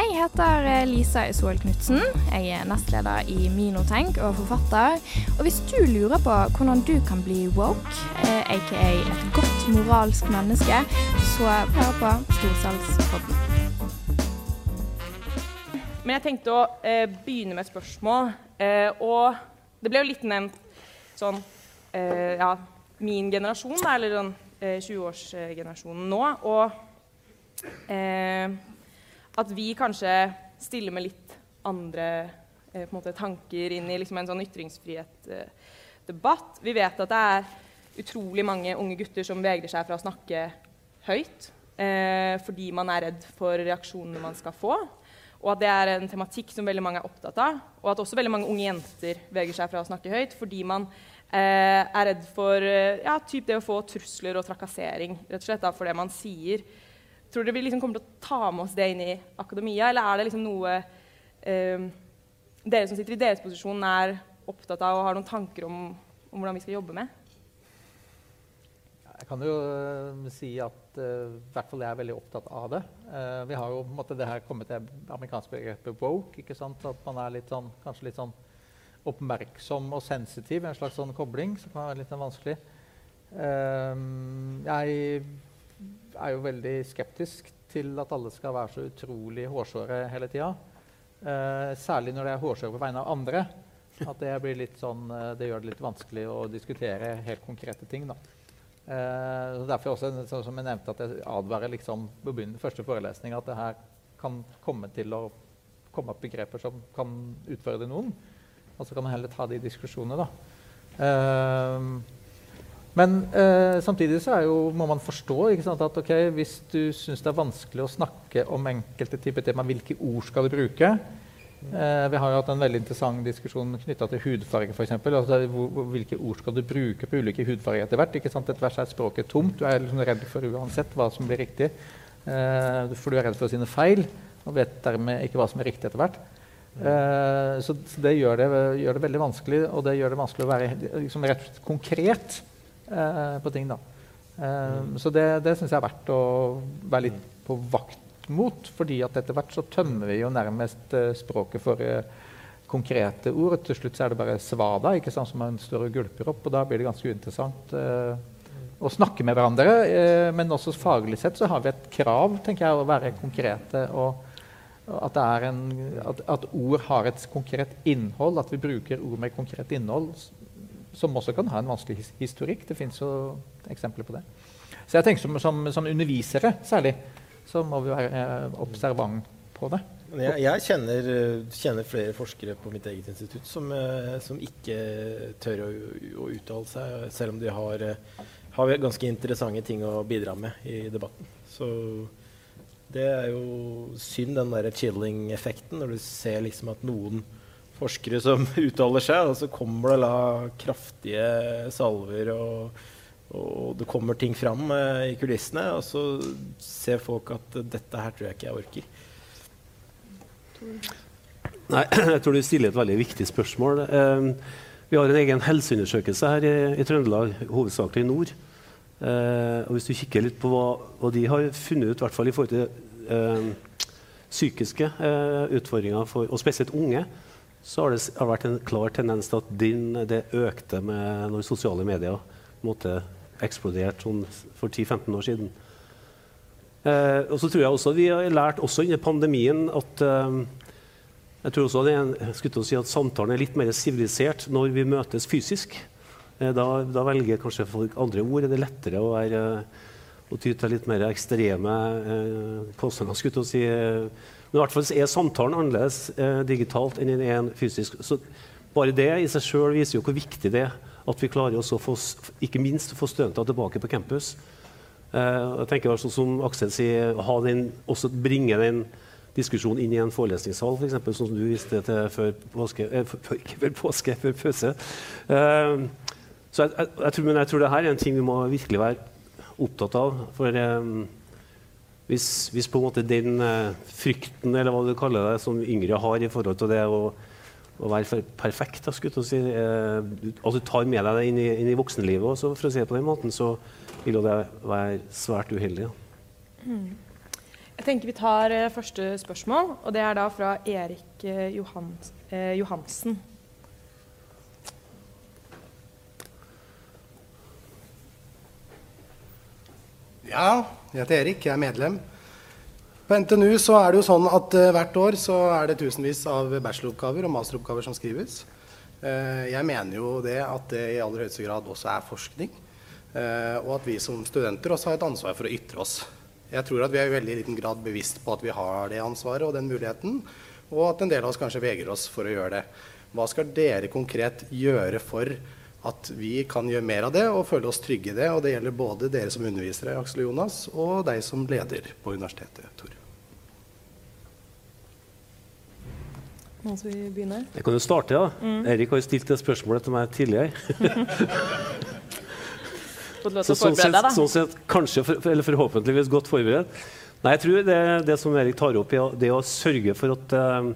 Jeg heter eh, Lisa Isol Knutsen. Jeg er nestleder i Minotenk og forfatter. Og hvis du lurer på hvordan du kan bli woke, eh, aka et godt moralsk menneske, så hør på Storsalgspodden. Men jeg tenkte å eh, begynne med et spørsmål. Eh, og det ble jo litt nevnt sånn eh, Ja, min generasjon, da, eller sånn 20-årsgenerasjonen nå. Og eh, at vi kanskje stiller med litt andre eh, måte, tanker inn i liksom, en sånn ytringsfrihetsdebatt. vi vet at det er utrolig mange unge gutter som vegrer seg for å snakke høyt. Eh, fordi man er redd for reaksjonene man skal få og at det er en tematikk som veldig mange er opptatt av. Og at også veldig mange unge jenter veger seg fra å snakke høyt fordi man eh, er redd for eh, ja, typ det å få trusler og trakassering rett og slett da, for det man sier. Tror dere vi liksom kommer til å ta med oss det inn i akademia, eller er det liksom noe eh, dere som sitter i deres posisjon, er opptatt av og har noen tanker om, om hvordan vi skal jobbe med? Jeg kan jo uh, si at uh, hvert fall jeg er veldig opptatt av det. Uh, vi har jo på en måte det her kommet til amerikanske begrepet woke. ikke sant? At man er litt sånn, kanskje litt sånn oppmerksom og sensitiv. En slags sånn kobling som kan være litt vanskelig. vanskelig. jeg er jo veldig skeptisk til at alle skal være så utrolig hårsåre hele tida. særlig når det er hårsåre på vegne av andre. At det, sånn, det gjør det litt vanskelig å diskutere helt konkrete ting. da. Uh, derfor også, som jeg nevnte, at jeg advarer liksom, på første forelesning at det her kan komme til å komme opp begreper som kan utfordre noen. Og så kan man heller ta de diskusjonene, da. Eh, men eh, samtidig så jo, må man forstå sant, at okay, hvis du syns det er vanskelig å snakke om enkelte typer tema, hvilke ord skal du bruke? Eh, vi har jo hatt en veldig interessant diskusjon knytta til hudfarge. For altså, hvilke ord skal du bruke på ulike hudfarger etter hvert? ikke sant? Etter hvert er språket tomt. Du er liksom redd for uansett hva som blir riktig. Eh, for du er redd for sine feil og vet dermed ikke hva som er riktig etter hvert. Eh, så, så det, gjør det, gjør det, veldig vanskelig, og det gjør det vanskelig å være liksom, rett konkret eh, på ting. da. Eh, så det, det syns jeg er verdt å være litt på vakt mot. fordi at etter hvert så tømmer vi jo nærmest uh, språket for uh, konkrete ord. Til slutt så er det bare svada ikke sant, som man står og gulper opp. og Da blir det ganske uinteressant uh, å snakke med hverandre. men også faglig sett så har vi et krav tenker jeg, å være konkrete. og at, en, at, at, ord har et konkret innhold, at vi bruker ord med konkret innhold, som også kan ha en vanskelig historikk. Det fins jo eksempler på det. Så jeg tenker som, som, som undervisere særlig, så må vi være eh, observant på det. Jeg, jeg kjenner, kjenner, flere forskere på mitt eget institutt som, eh, som ikke tør å, å, uttale seg, selv om de har, eh, har, ganske interessante ting å bidra med i debatten. Så det er jo synd, den der chilling-effekten, når du ser liksom at noen forskere som uttaler seg, og så kommer det da kraftige salver og og det kommer ting fram eh, i kulissene, og så ser folk at dette her tror jeg ikke jeg orker. Nei, jeg tror du stiller et veldig viktig spørsmål. Eh, vi har en egen helseundersøkelse her i, i Trøndelag, hovedsakelig i nord. Eh, og hvis du kikker litt på hva, hva, de har funnet ut, i hvert fall i forhold til eh, psykiske eh, utfordringer, for, og spesielt unge, så har det har vært en klar tendens til at din, det økte med når sosiale medier på eksploderte sånn for 10-15 år siden. Eh, og så tror jeg også vi har lært også under pandemien at eh, jeg tror også det er en, skulle si at samtalen er litt mer sivilisert når vi møtes fysisk. Eh, da, da velger kanskje folk andre ord. Er det lettere å, være, å ty til litt mer ekstreme eh, påstander. skulle si. eh. Men i hvert fall er samtalen annerledes eh, digitalt enn den er fysisk. Så bare det i seg sjøl viser jo hvor viktig det er at vi klarer å få, ikke minst få studenter tilbake på campus. Eh, jeg tenker altså, som Aksel sier, den, også bringe den diskusjonen inn i en forelesningssal, for eksempel, sånn som du viste til før påske, eh, før, ikke før påske, før pause. Uh, så jeg, jeg, jeg, tror, men jeg tror det her er en ting vi må virkelig være opptatt av. For um, hvis, hvis på en måte den uh, frykten, eller hva du kaller det, som yngre har i forhold til det å, å være for perfekt, da, skutt, å si, eh, du, altså du tar med deg det inn i, inn i voksenlivet også, for å si det på den måten, så vil jo det være svært uheldig. Ja. Mm. Jeg tenker Vi tar eh, første spørsmål, og det er da fra Erik eh, Johans, eh, Johansen. Ja, jeg heter Erik, jeg er medlem. På NTNU så er det jo sånn at eh, hvert år så er det tusenvis av bacheloroppgaver og masteroppgaver som skrives. Eh, jeg mener jo det at det i aller høyeste grad også er forskning. eh, og at vi som studenter også har et ansvar for å ytre oss. Jeg tror at vi er i veldig liten grad bevisst på at vi har det ansvaret og den muligheten, og at en del av oss kanskje vegrer oss for å gjøre det. Hva skal dere konkret gjøre for at vi kan gjøre mer av det og føle oss trygge i det? Og det gjelder både dere som undervisere, Aksel og Jonas, og deg som leder på universitetet, Tor. Noen som vil begynne? Jeg kan jo starte, da. Mm. Erik har jo stilt det spørsmålet til meg tidligere. Så sånn sett, sånn sett kanskje, for, eller forhåpentligvis godt forberedt. Nei, jeg tror det, det som Erik tar opp, er det å sørge for at, eh,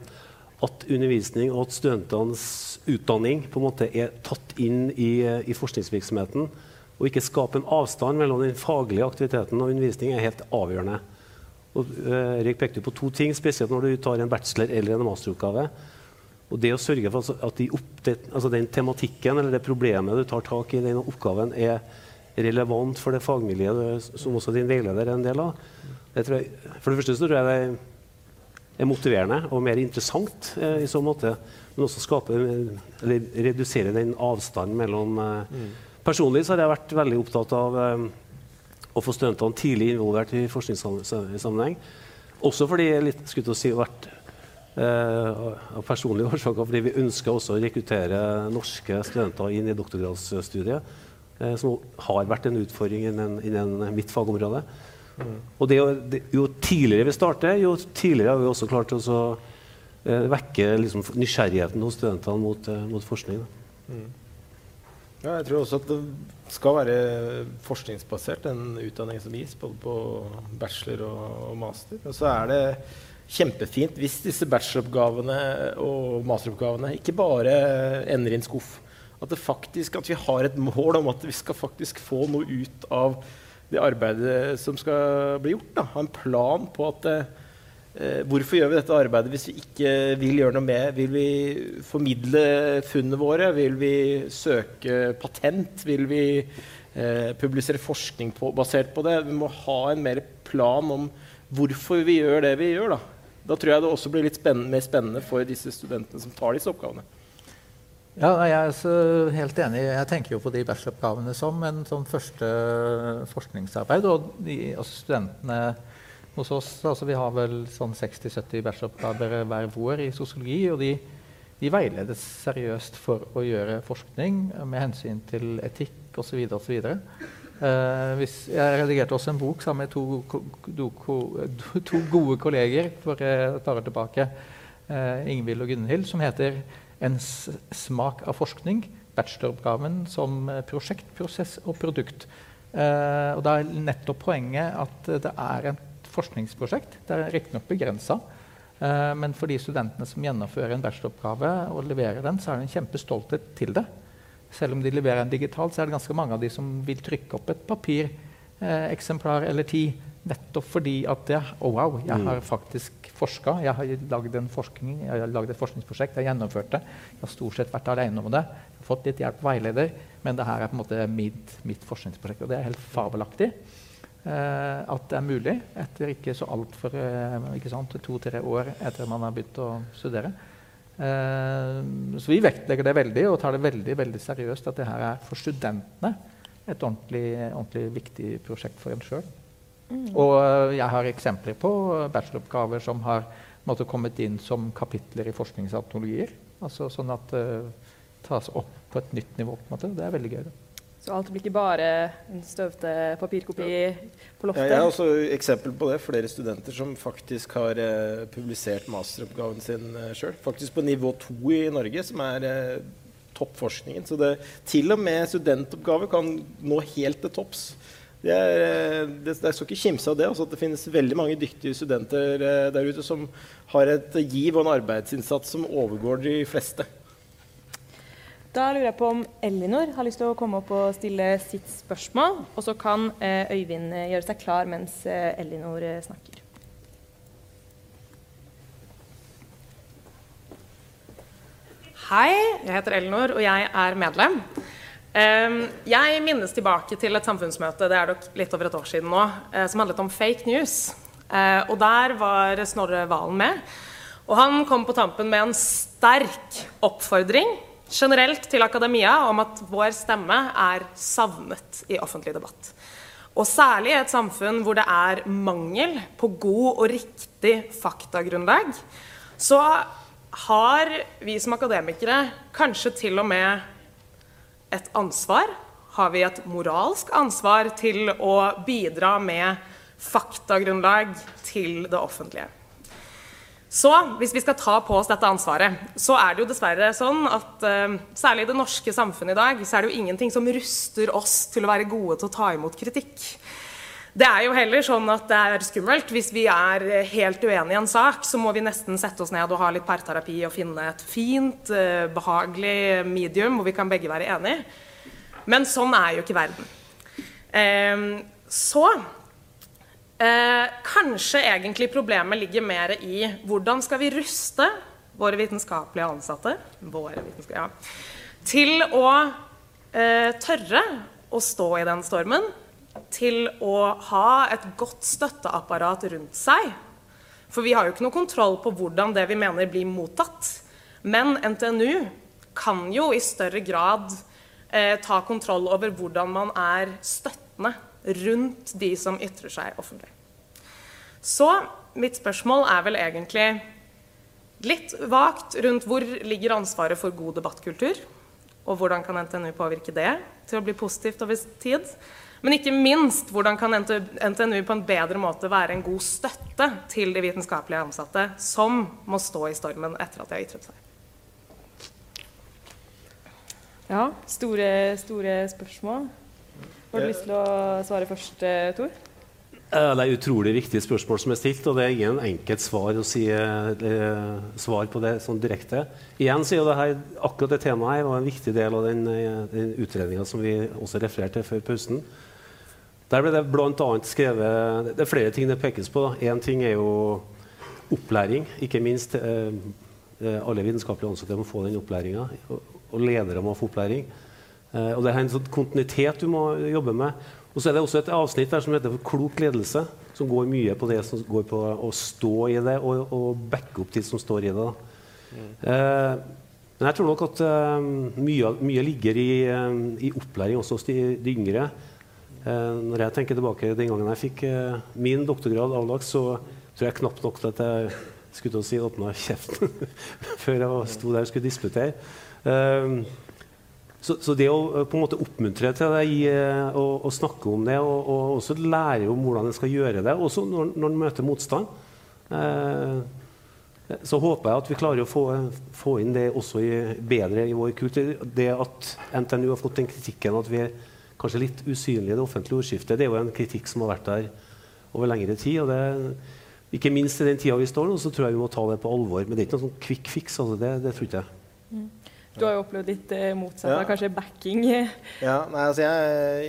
at undervisning og at studentenes utdanning på en måte er tatt inn i, eh, i forskningsvirksomheten, og ikke skape en avstand mellom den faglige aktiviteten og undervisning, er helt avgjørende. Og, eh, Erik pekte på to ting, spesielt når du tar en bachelor eller en masteroppgave. Og det å sørge for at de opp, det, altså den tematikken eller det problemet du tar tak i i den oppgaven, er relevant for det fagmiljøet som også din veileder er en del av. Jeg, for det første så tror jeg det er motiverende og mer interessant eh, i så måte. Men også skape, eller redusere den avstanden mellom eh, Personlig så har jeg vært veldig opptatt av eh, å få studentene tidlig involvert i forskningssammenheng. Også fordi jeg litt, skulle til å si, vært eh, av personlige årsaker fordi vi ønsker også å rekruttere norske studenter inn i doktorgradsstudiet, eh, som har vært en utfordring innen, innen mitt fagområde. Og det, det, jo tidligere vi starter, jo tidligere har vi også klart å eh, vekke liksom, nysgjerrigheten hos studentene mot, eh, mot forskning. Da. Ja, jeg tror også at det skal være forskningsbasert, den utdanningen som gis, både på bachelor og, og master. Og så er det kjempefint hvis disse bacheloroppgavene og masteroppgavene ikke bare ender i en skuff. At, faktisk, at vi har et mål om at vi skal faktisk få noe ut av det arbeidet som skal bli gjort. Da. Ha en plan på at eh, hvorfor gjør vi dette arbeidet hvis vi ikke vil gjøre noe med? Vil vi formidle funnene våre? Vil vi søke patent? Vil vi eh, publisere forskning på, basert på det? Vi må ha en mer plan om hvorfor vi gjør det vi gjør. Da, da tror jeg det også blir litt spennende, mer spennende for disse studentene som tar disse oppgavene. Ja, jeg er helt enig. Jeg tenker jo på de bacheloroppgavene som en sånn første forskningsarbeid. Og de, altså studentene hos oss altså Vi har vel sånn 60-70 bacheloroppgaver hver vår i sosiologi. Og de, de veiledes seriøst for å gjøre forskning med hensyn til etikk osv. osv. Uh, hvis, jeg redigerte også en bok sammen med to, ko- do, to gode kolleger for et par år tilbake, uh, Ingvild og Gunhild, som heter 'En smak av forskning'. Bacheloroppgaven som eh, prosjekt, prosess og produkt. Uh, og da er nettopp poenget at eh, det er et forskningsprosjekt. Det er riktignok begrensa. Men for de studentene som gjennomfører en bacheloroppgave og leverer den, så er det en kjempestolthet til det. Selv om de leverer den digitalt, så er det ganske mange av de som vil trykke opp et papireksemplar eller ti Nettopp fordi at det, oh wow, jeg Mm. har faktisk forska. Jeg har lagd et forskningsprosjekt. Jeg har gjennomført det. Jeg har stort sett vært alene om det. Jeg har fått litt hjelp av veileder, men det her er på en måte mitt, mitt forskningsprosjekt. Og det er helt fabelaktig. Eh, at det er mulig etter ikke så altfor eh, to-tre år etter man har begynt å studere. Eh, så vi vektlegger det veldig og tar det veldig veldig seriøst at det her er for studentene et ordentlig, ordentlig viktig prosjekt for en sjøl. Mm. Og eh, jeg har eksempler på bacheloroppgaver som har måtte, kommet inn som kapitler i forskningsantologier. Altså sånn at det tas opp på et nytt nivå. på en måte. Det er veldig gøy. det. Så alt blir ikke bare en støvete papirkopi på Ja, loftet? jeg har også eksempel på det. Flere studenter som faktisk har eh, publisert masteroppgaven sin eh, sjøl. Faktisk på nivå to i Norge, som er eh, toppforskningen. Så det, til og med studentoppgaver kan nå helt til topps. Det er, eh, det, det skal ikke kimse av det. Altså at det finnes veldig mange dyktige studenter eh, der ute som har et giv og en arbeidsinnsats som overgår de fleste. Da lurer jeg på om Elinor har lyst til å komme opp og stille sitt spørsmål. Og så kan eh, Øyvind eh, gjøre seg klar mens eh, Elinor eh, snakker. Hei, jeg heter Elinor, og jeg er medlem. Ehm, Jeg minnes tilbake til et samfunnsmøte det er nok litt over et år siden nå, eh, som handlet om fake news. Eh, Og Der var Snorre Valen med. Og han kom på tampen med en sterk oppfordring generelt til akademia om at vår stemme er savnet i offentlig debatt. Og særlig i et samfunn hvor det er mangel på god og riktig faktagrunnlag, så har vi som akademikere kanskje til og med et ansvar. Har vi et moralsk ansvar til å bidra med faktagrunnlag til det offentlige? Så hvis vi skal ta på oss dette ansvaret, så er det jo dessverre sånn at uh, særlig i det norske samfunnet i dag, så er det jo ingenting som ruster oss til å være gode til å ta imot kritikk. Det er jo heller sånn at det er skummelt. Hvis vi er helt uenige i en sak, så må vi nesten sette oss ned og ha litt parterapi og finne et fint, eh, behagelig medium hvor vi kan begge være enige. Men sånn er jo ikke verden. Eh, så eh, kanskje egentlig problemet ligger mer i hvordan skal vi ruste våre vitenskapelige ansatte våre vitenskapelige, ja, til å eh, tørre å stå i den stormen til å ha et godt støtteapparat rundt seg. For vi har jo ikke noe kontroll på hvordan det vi mener, blir mottatt. Men NTNU kan jo i større grad eh, ta kontroll over hvordan man er støttende rundt de som ytrer seg offentlig. Så mitt spørsmål er vel egentlig litt vagt rundt hvor ligger ansvaret for god debattkultur? Og hvordan kan NTNU påvirke det til å bli positivt over tid? Men ikke minst, hvordan kan NTNU på en bedre måte være en god støtte til de vitenskapelige ansatte som må stå i stormen etter at de har ytret seg? Ja, store, store spørsmål. Har du lyst til å svare først, eh, Tor? Eh, Det er utrolig viktige spørsmål som er stilt, og det er ingen enkelt svar å si eh, svar på det sånn direkte. Igjen så er det her, akkurat det temaet her var en viktig del av den, eh, den utredninga som vi også refererte til før pausen. Der ble det bl.a. skrevet Det er flere ting det pekes på. Én ting er jo opplæring. Ikke minst alle vitenskapelige ansatte må få den opplæringa. Og, ledere må få opplæring. Og det er en sånn kontinuitet du må jobbe med. Og så er det også et avsnitt der som heter klok ledelse, som går mye på det som går på å stå i det og, og backe opp de som står i det. da. Eh, men jeg tror nok at eh, mye, mye ligger i, eh, i opplæring også hos de, de yngre. Eh, når jeg tenker tilbake den gangen jeg fikk eh, min doktorgrad avlagt, så tror jeg knapt nok at jeg skulle til å si åpna kjeften før jeg sto der og skulle disputere. Så, så, det å eh, på en måte oppmuntre til det, gi, og, og snakke om det, og, og også lære om hvordan en skal gjøre det, også når, når en møter motstand eh, så håper jeg at vi klarer å få, få inn det også i, bedre i vår kultur. Det at NTNU har fått den kritikken at vi er kanskje litt usynlige i det offentlige ordskiftet, det er jo en kritikk som har vært der over lengre tid. og det, Ikke minst i den tida vi står nå, så tror jeg vi må ta det på alvor. Men det er ikke noe sånn quick fix. Altså det, det tror ikke jeg. Mm. Du har jo opplevd litt eh, motsatt, Ja. kanskje backing. Ja, nei, altså jeg,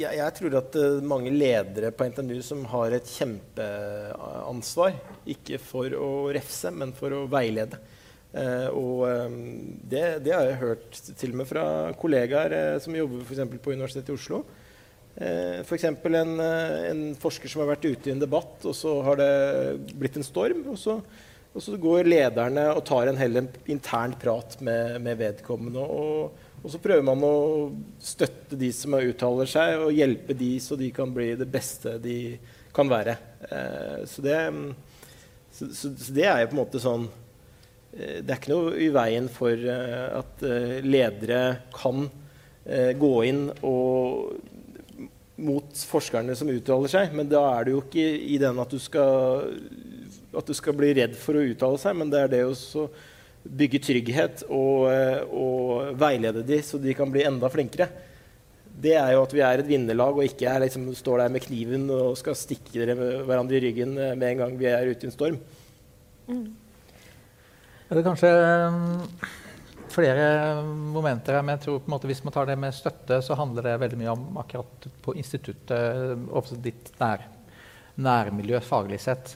jeg, jeg tror at eh, mange ledere på NTNU som har et kjempeansvar, ikke for å refse, men for å veilede. Eh, og det, det har jeg hørt til og med fra kollegaer som jobber for på Universitetet i Oslo. Eh, F.eks. En, en forsker som har vært ute i en debatt, og så har det blitt en storm. Og så, og så går lederne og tar en heller intern prat med, med vedkommende. Og, og så prøver man å støtte de som uttaler seg, og hjelpe de så de kan bli det beste de kan være. Eh, så, det, så, så, så det er jo på en måte sånn eh, Det er ikke noe i veien for eh, at eh, ledere kan gå inn og mot forskerne som uttaler seg, men da er det jo ikke i den at du skal, at du skal bli redd for å uttale seg, men det er det å bygge trygghet og, eh, og veilede de så de kan bli enda flinkere. Det er jo at vi er et vinnerlag og ikke er liksom, står der med kniven og skal stikke dere hverandre i ryggen eh, med en gang vi er ute i en storm. Det er kanskje mm, flere momenter her, men jeg tror på en måte hvis man tar det med støtte, så handler det veldig mye om akkurat på instituttet, ditt nær, nærmiljø faglig sett.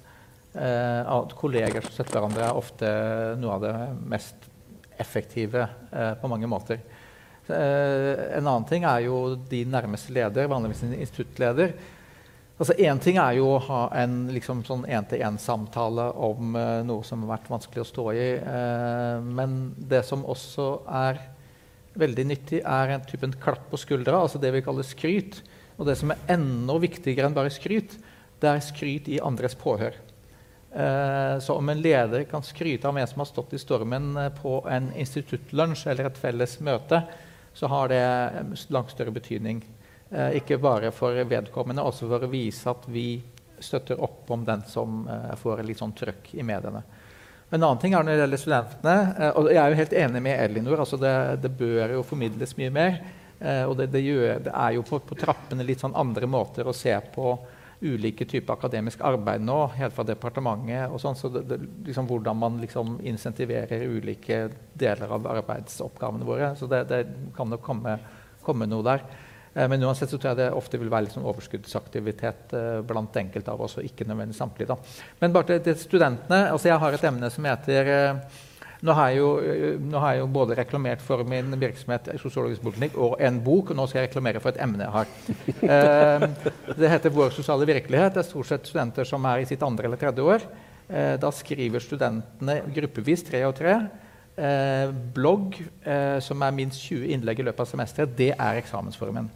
Eh, at kolleger som støtter hverandre, er ofte noe av det mest effektive eh, på mange måter. Eh, en annen ting er jo de nærmeste leder, vanligvis en instituttleder. Altså ting er jo å ha en liksom, sånn én-til-én-samtale om eh, noe som har vært vanskelig å stå i. eh, men det som også er veldig nyttig, er en typen klapp på skuldra, altså det vi kaller skryt. Og det som er enda viktigere enn bare skryt, det er skryt i andres påhør. Eh, så om en leder kan skryte av en som har stått i stormen eh, på en instituttlunsj eller et felles møte, så har det eh, langt større betydning. Ikke bare for vedkommende, også for å vise at vi støtter opp om den som får litt sånn trøkk i mediene. En annen ting er når det gjelder studentene. og Jeg er jo helt enig med Elinor. altså Det, det bør jo formidles mye mer. og det, det, gjør, det er jo på, på trappene litt sånn andre måter å se på ulike typer akademisk arbeid nå, helt fra departementet og sånn. Så det, det, liksom hvordan man liksom insentiverer ulike deler av arbeidsoppgavene våre. Så det, det kan nok komme, komme noe der. Eh, Men uansett så tror jeg det ofte vil være sånn overskuddsaktivitet eh, blant enkelte av oss, og ikke nødvendigvis samtlige. Da. Men bare til, til studentene. altså Jeg har et emne som heter eh, nå har, jeg jo, eh, nå har jeg jo både reklamert for min virksomhet i sosiologisk politikk og en bok, og nå skal jeg reklamere for et emne jeg har. Eh, det heter 'Vår sosiale virkelighet'. Det er stort sett studenter som er i sitt andre eller tredje år. Eh, da skriver studentene gruppevis, tre og tre. Eh, blogg, eh, som er minst 20 innlegg i løpet av semesteret, det er eksamensformen.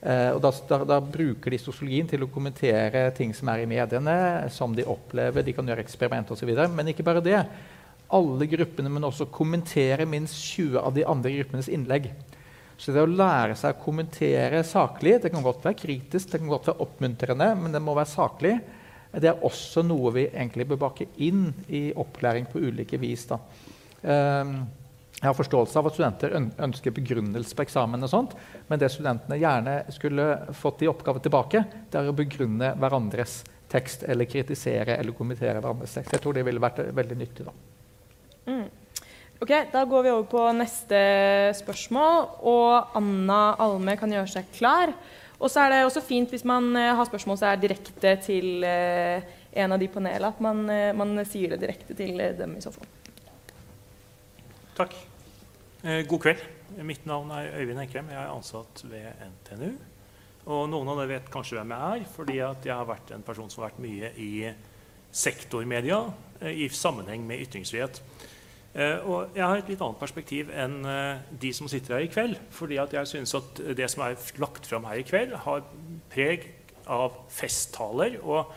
Eh, og da, da, da bruker de sosiologien til å kommentere ting som er i mediene, som de opplever. De kan gjøre eksperiment osv. Men ikke bare det. Alle gruppene, men også kommentere minst 20 av de andre gruppenes innlegg. Så det å lære seg å kommentere saklig Det kan godt være kritisk, det kan godt være oppmuntrende, men det må være saklig. Det er også noe vi egentlig bør bake inn i opplæring på ulike vis. Da. Ehm, jeg har forståelse av at studenter ønsker begrunnelse på eksamen, og sånt, men det studentene gjerne skulle fått i oppgave tilbake, det er å begrunne hverandres tekst eller kritisere eller kommentere hverandres tekst. Jeg tror det ville vært eh, veldig nyttig. da. Mm. Ok, Da går vi over på neste spørsmål. Og Anna Alme kan gjøre seg klar. Og så er det også fint hvis man eh, har spørsmål som er direkte til eh, en av de panelene, at man, eh, man sier det direkte til dem i så fall. Takk. God kveld. Mitt navn er Øyvind Enkrem. Jeg er ansatt ved NTNU. Og noen av dere vet kanskje hvem jeg er, fordi jeg har vært en person som har vært mye i sektormedia i sammenheng med ytringsfrihet. Eh, og jeg har et litt annet perspektiv enn eh, de som sitter her i kveld. fordi jeg synes at det som er lagt fram her i kveld, har preg av festtaler. Og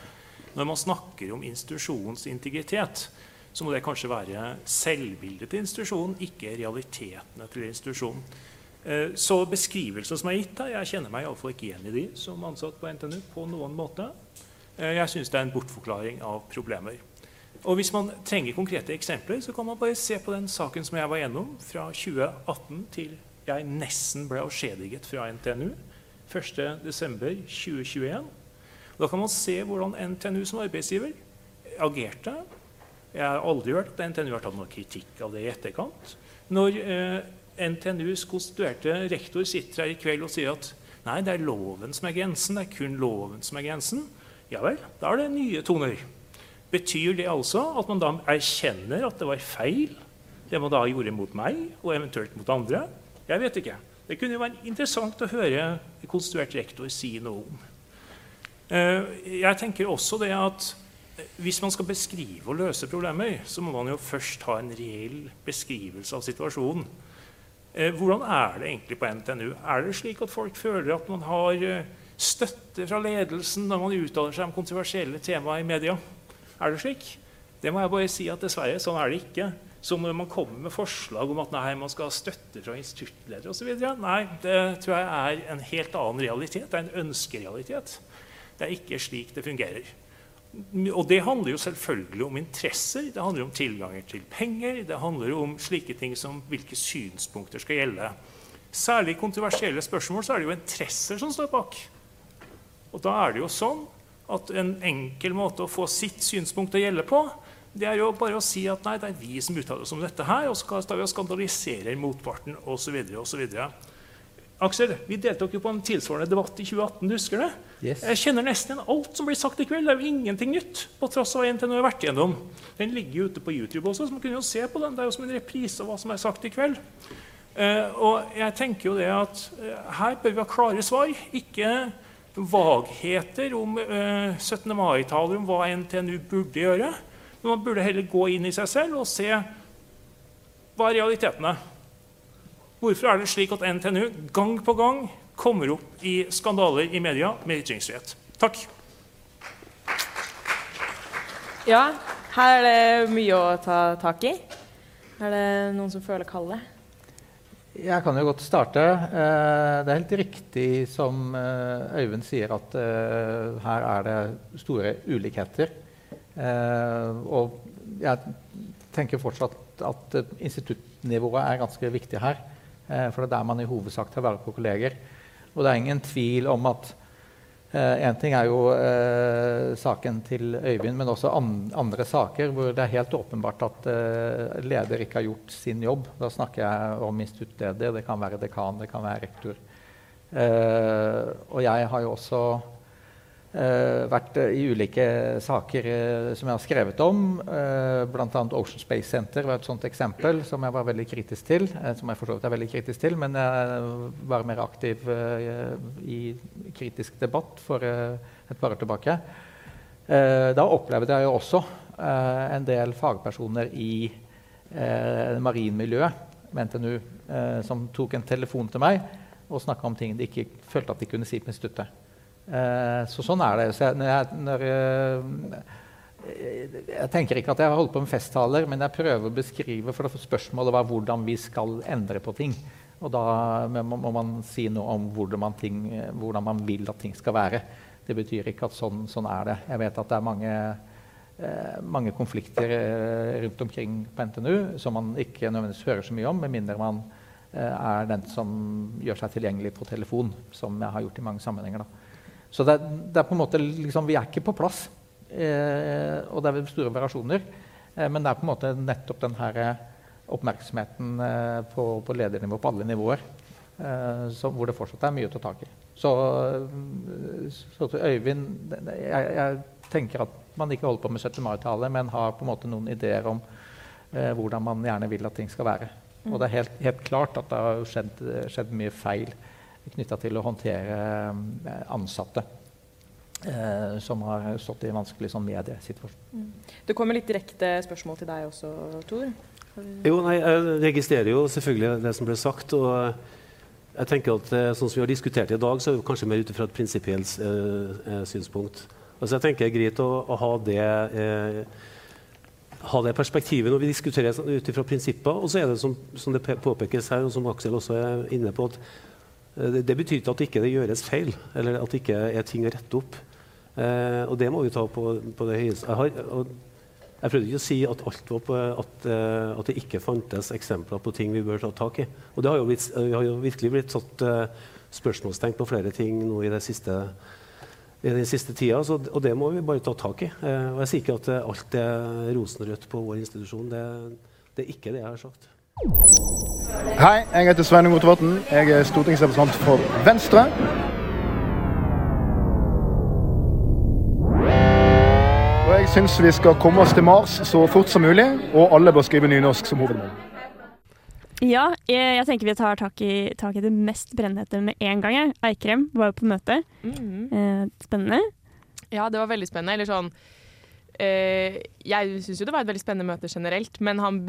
når man snakker om institusjonens integritet, så må det kanskje være selvbildet til institusjonen, ikke realitetene til institusjonen. Eh, Så beskrivelsen som er gitt her, jeg kjenner meg i alle fall ikke igjen i de som ansatt på NTNU på noen måte. Jeg syns det er en bortforklaring av problemer. Og Hvis man trenger konkrete eksempler, så kan man bare se på den saken som jeg var gjennom fra 2018 til jeg nesten ble avskjediget fra NTNU 1.12.2021. Da kan man se hvordan NTNU som arbeidsgiver agerte. Jeg har aldri hørt at NTNU har tatt noe kritikk av det i etterkant. Når eh, NTNUs konstituerte rektor sitter her i kveld og sier at nei, det er loven som er grensen, det er kun loven som er grensen, ja vel, da er det nye toner. Betyr det altså at man da erkjenner at det var feil, det man da gjorde mot meg, og eventuelt mot andre? Jeg vet ikke. Det kunne jo være interessant å høre konstituert rektor si noe om. Eh, jeg tenker også det at eh, hvis man skal beskrive og løse problemer, så må man jo først ha en reell beskrivelse av situasjonen. Eh, hvordan er det egentlig på NTNU? Er det slik at folk føler at man har støtte fra ledelsen når man uttaler seg om kontroversielle temaer i media? Er det slik? Det må jeg bare si at dessverre, sånn er det ikke. Så når man kommer med forslag om at nei, man skal ha støtte fra instituttledere osv., nei, det tror jeg er en helt annen realitet. Det er en ønskerealitet. Det er ikke slik det fungerer. Og det handler jo selvfølgelig om interesser, det handler om tilganger til penger, det handler om slike ting som hvilke synspunkter skal gjelde. Særlig i kontroversielle spørsmål så er det jo interesser som står bak. Og da er det jo sånn at en enkel måte å få sitt synspunkt å gjelde på, det er jo bare å si at nei, det er vi som uttaler oss om dette her, og så skal vi skandalisere motparten osv. osv. Aksel, vi deltok jo på en tilsvarende debatt i 2018. du husker det? Yes. Jeg kjenner nesten igjen alt som blir sagt i kveld. Det er jo ingenting nytt. på tross av NTNU har vært igjennom. Den ligger jo ute på YouTube også, så man kunne jo se på den. Det er jo som en reprise av hva som er sagt i kveld. Uh, og jeg tenker jo det at uh, Her bør vi ha klare svar. Ikke vagheter om eh, 17. mai-taler om hva NTNU burde gjøre. Men man burde heller gå inn i seg selv og se hva er realitetene. Hvorfor er det slik at NTNU gang på gang kommer opp i skandaler i media med ytringsfrihet? Takk. Ja, her er det mye å ta tak i. Er det noen som føler kallet? Jeg kan jo godt starte. Eh, det er helt riktig som eh, Øyvind sier, at eh, her er det store ulikheter. Og jeg tenker fortsatt at instituttnivået er ganske viktig her. For det er der man i hovedsak tar vare på kolleger. Og det er ingen tvil om at Én eh, ting er jo eh, saken til Øyvind, men også an andre saker hvor det er helt åpenbart at eh, leder ikke har gjort sin jobb. Da snakker jeg om instituttleder, det kan være dekan, det kan være rektor. Og jeg har jo også Uh, vært uh, i ulike saker uh, som jeg har skrevet om. Uh, Bl.a. Ocean Space Center var et sånt eksempel som jeg var veldig kritisk til. som jeg for så vidt er veldig kritisk til, men jeg var mer aktiv i kritisk debatt for et par år tilbake. da opplevde jeg jo også en del fagpersoner i marinmiljøet ved NTNU som tok en telefon til meg og snakka om ting de ikke følte at de kunne si på instituttet. Eh, så sånn er det. Så jeg, når jeg, når jeg, jeg, tenker ikke at jeg har holdt på med festtaler, men jeg prøver å beskrive for spørsmålet var hvordan vi skal endre på ting. Og da må man si noe om hvordan man, ting, hvordan man vil at ting skal være. Det betyr ikke at sånn, sånn er det. Jeg vet at det er mange, eh, mange konflikter eh, rundt omkring på NTNU som man ikke nødvendigvis hører så mye om, med mindre man eh, er den som gjør seg tilgjengelig på telefon, som jeg har gjort i mange sammenhenger. da. Så det, det, er på en måte liksom, Vi er ikke på plass. Eh, og det er store variasjoner. Eh, men det er på en måte nettopp den her eh, oppmerksomheten eh, på, på, ledernivå på alle nivåer eh, så, hvor det fortsatt er mye å ta tak i. Så, så til Øyvind jeg, jeg, tenker at man ikke holder på med 17. mai-tale, men har på en måte noen ideer om eh, hvordan man gjerne vil at ting skal være. Og det er helt, helt klart at det har skjedd, skjedd mye feil knytta til å håndtere eh, ansatte. Eh, som har stått i en vanskelig sånn, mediesituasjon. Mm. Det kommer litt direkte spørsmål til deg også, Tor. Jo, nei, Jeg registrerer jo selvfølgelig det som ble sagt. og jeg tenker at eh, sånn som vi har diskutert i dag, så er det kanskje mer ut fra et prinsipielt eh, synspunkt. Altså jeg tenker Det er greit å, å ha, det, eh, ha, det, perspektivet når vi diskuterer ut fra prinsipper. Og så er det som, som, det påpekes her, og som Aksel også er inne på, at Eh, det, det, betyr ikke at det ikke gjøres feil, eller at det ikke er ting å rette opp. Eh, og det må vi ta på, på det høyeste. Jeg, har, jeg prøvde ikke å si at, på, at, uh, at, det ikke fantes eksempler på ting vi bør ta tak i. Og det har jo, blitt, uh, har jo virkelig blitt satt spørsmålstegn på flere ting nå i, siste, i den siste tida. Så, og det må vi bare ta tak i. og jeg sier ikke at alt er rosenrødt på vår institusjon. Det, det er ikke det jeg har sagt. Hei, jeg heter Sveinung Rotevatn. Jeg er stortingsrepresentant for Venstre. Og jeg syns vi skal komme oss til Mars så fort som mulig, og alle bør skrive nynorsk som hovedmål. Ja, jeg, jeg tenker vi tar tak i, tak i det mest brennhete med en gang. Eikrem var jo på møte. Mhm. Eh, spennende. Ja, det var veldig spennende. Eller sånn eh, Jeg syns jo det var et veldig spennende møte generelt, men han,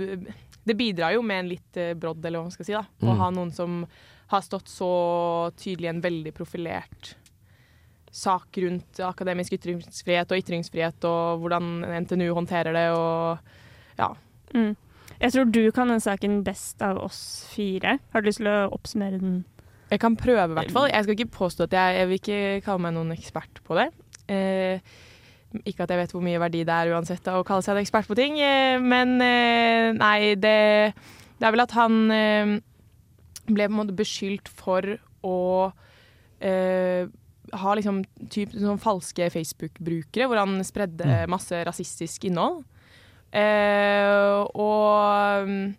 det bidrar jo med en litt eh, brodd, eller hva man skal si. da. Å Mm. ha noen som har stått så tydelig i en veldig profilert sak rundt akademisk ytringsfrihet og ytringsfrihet, og hvordan NTNU håndterer det, og ja. Mm. Jeg tror du kan den saken best av oss fire. Har du lyst til å oppsummere den? Jeg kan prøve, i hvert fall. Jeg skal ikke påstå at jeg, jeg vil ikke kalle meg noen ekspert på det. Eh, ikke at jeg vet hvor mye verdi det er uansett å kalle seg en ekspert på ting, eh, men eh, nei, det, det er vel at han eh, ble på en måte beskyldt for å ha liksom typ, sånn falske Facebook-brukere, hvor han spredde Mm. masse rasistisk innhold. Eh, og mm,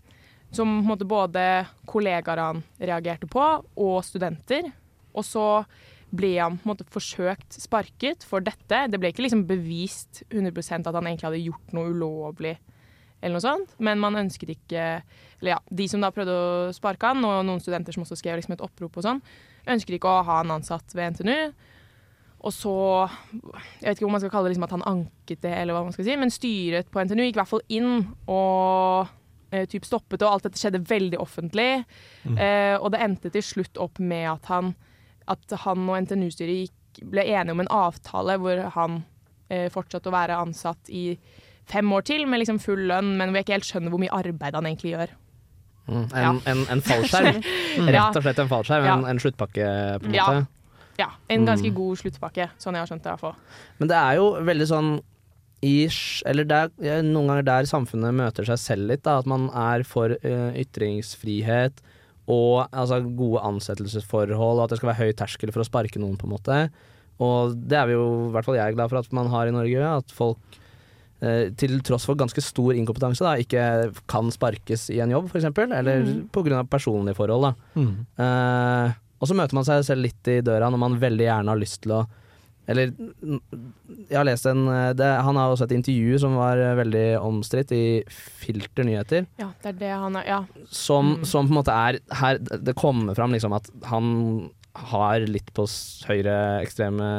som på en måte både kollegaer han reagerte på, og studenter. Og så ble han på en måte forsøkt sparket for dette. Det ble ikke liksom bevist 100% at han egentlig hadde gjort noe ulovlig, eller noe sånt. Men man ønsket ikke Eller ja, de som da prøvde å sparke han, og noen studenter som også skrev liksom et opprop og sånn, ønsket ikke å ha han ansatt ved NTNU. Og så Jeg vet ikke om man skal kalle det liksom at han anket det, eller hva man skal si, men styret på NTNU gikk i hvert fall inn og eh, typ stoppet og alt dette skjedde veldig offentlig. Mm. Eh, og det endte til slutt opp med at han, at han og NTNU-styret ble enige om en avtale hvor han eh, fortsatte å være ansatt i fem år til med liksom full lønn, men hvor jeg ikke helt skjønner hvor mye arbeid han egentlig gjør. Mm. En, Ja. en, en fallskjerm. Mm. Rett og slett en fallskjerm. En, Ja. en sluttpakke, på en Ja. måte. Ja, en ganske Mm. god sluttpakke, sånn jeg har skjønt det i hvert fall. Men det er jo veldig sånn ish, eller det er noen ganger der samfunnet møter seg selv litt, da, at man er for uh, ytringsfrihet og altså, gode ansettelsesforhold, og at det skal være høy terskel for å sparke noen, på en måte. Og det er vi jo, i hvert fall jeg, glad for at man har i Norge, at folk eh, til tross for ganske stor inkompetanse da, ikke kan sparkes i en jobb, f.eks., eller Mm. av personlige forhold. Da. Mm. Eh, og så møter man seg selv litt i døra når man veldig gjerne har lyst til å Eller jeg har lest en eh, det, Han har også et intervju som var eh, veldig omstridt i Filter nyheter. Ja, det er det han er Ja. Som, Mm. som på en måte er her, Det kommer fram liksom at han har litt på høyreekstreme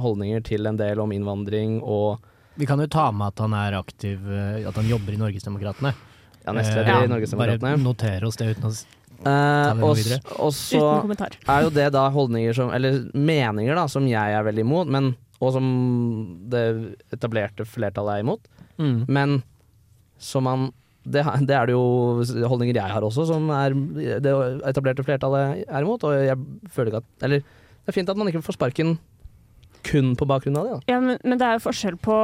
holdninger til en del om innvandring og Vi kan jo ta med at han er aktiv, eh, at han jobber i Norgesdemokratene. Ja, nestleder i Eh, Norgesdemokratene. Bare notere oss det uten å Eh, og, og så er jo det da holdninger som Eller meninger da som jeg er veldig imot, men, og som det etablerte flertallet er imot. Mm. Men som man det, det er det jo holdninger jeg har også, som er det etablerte flertallet er imot. Og jeg føler ikke at Eller det er fint at man ikke får sparken kun på bakgrunn av det. Da. Ja, men, men det er jo forskjell på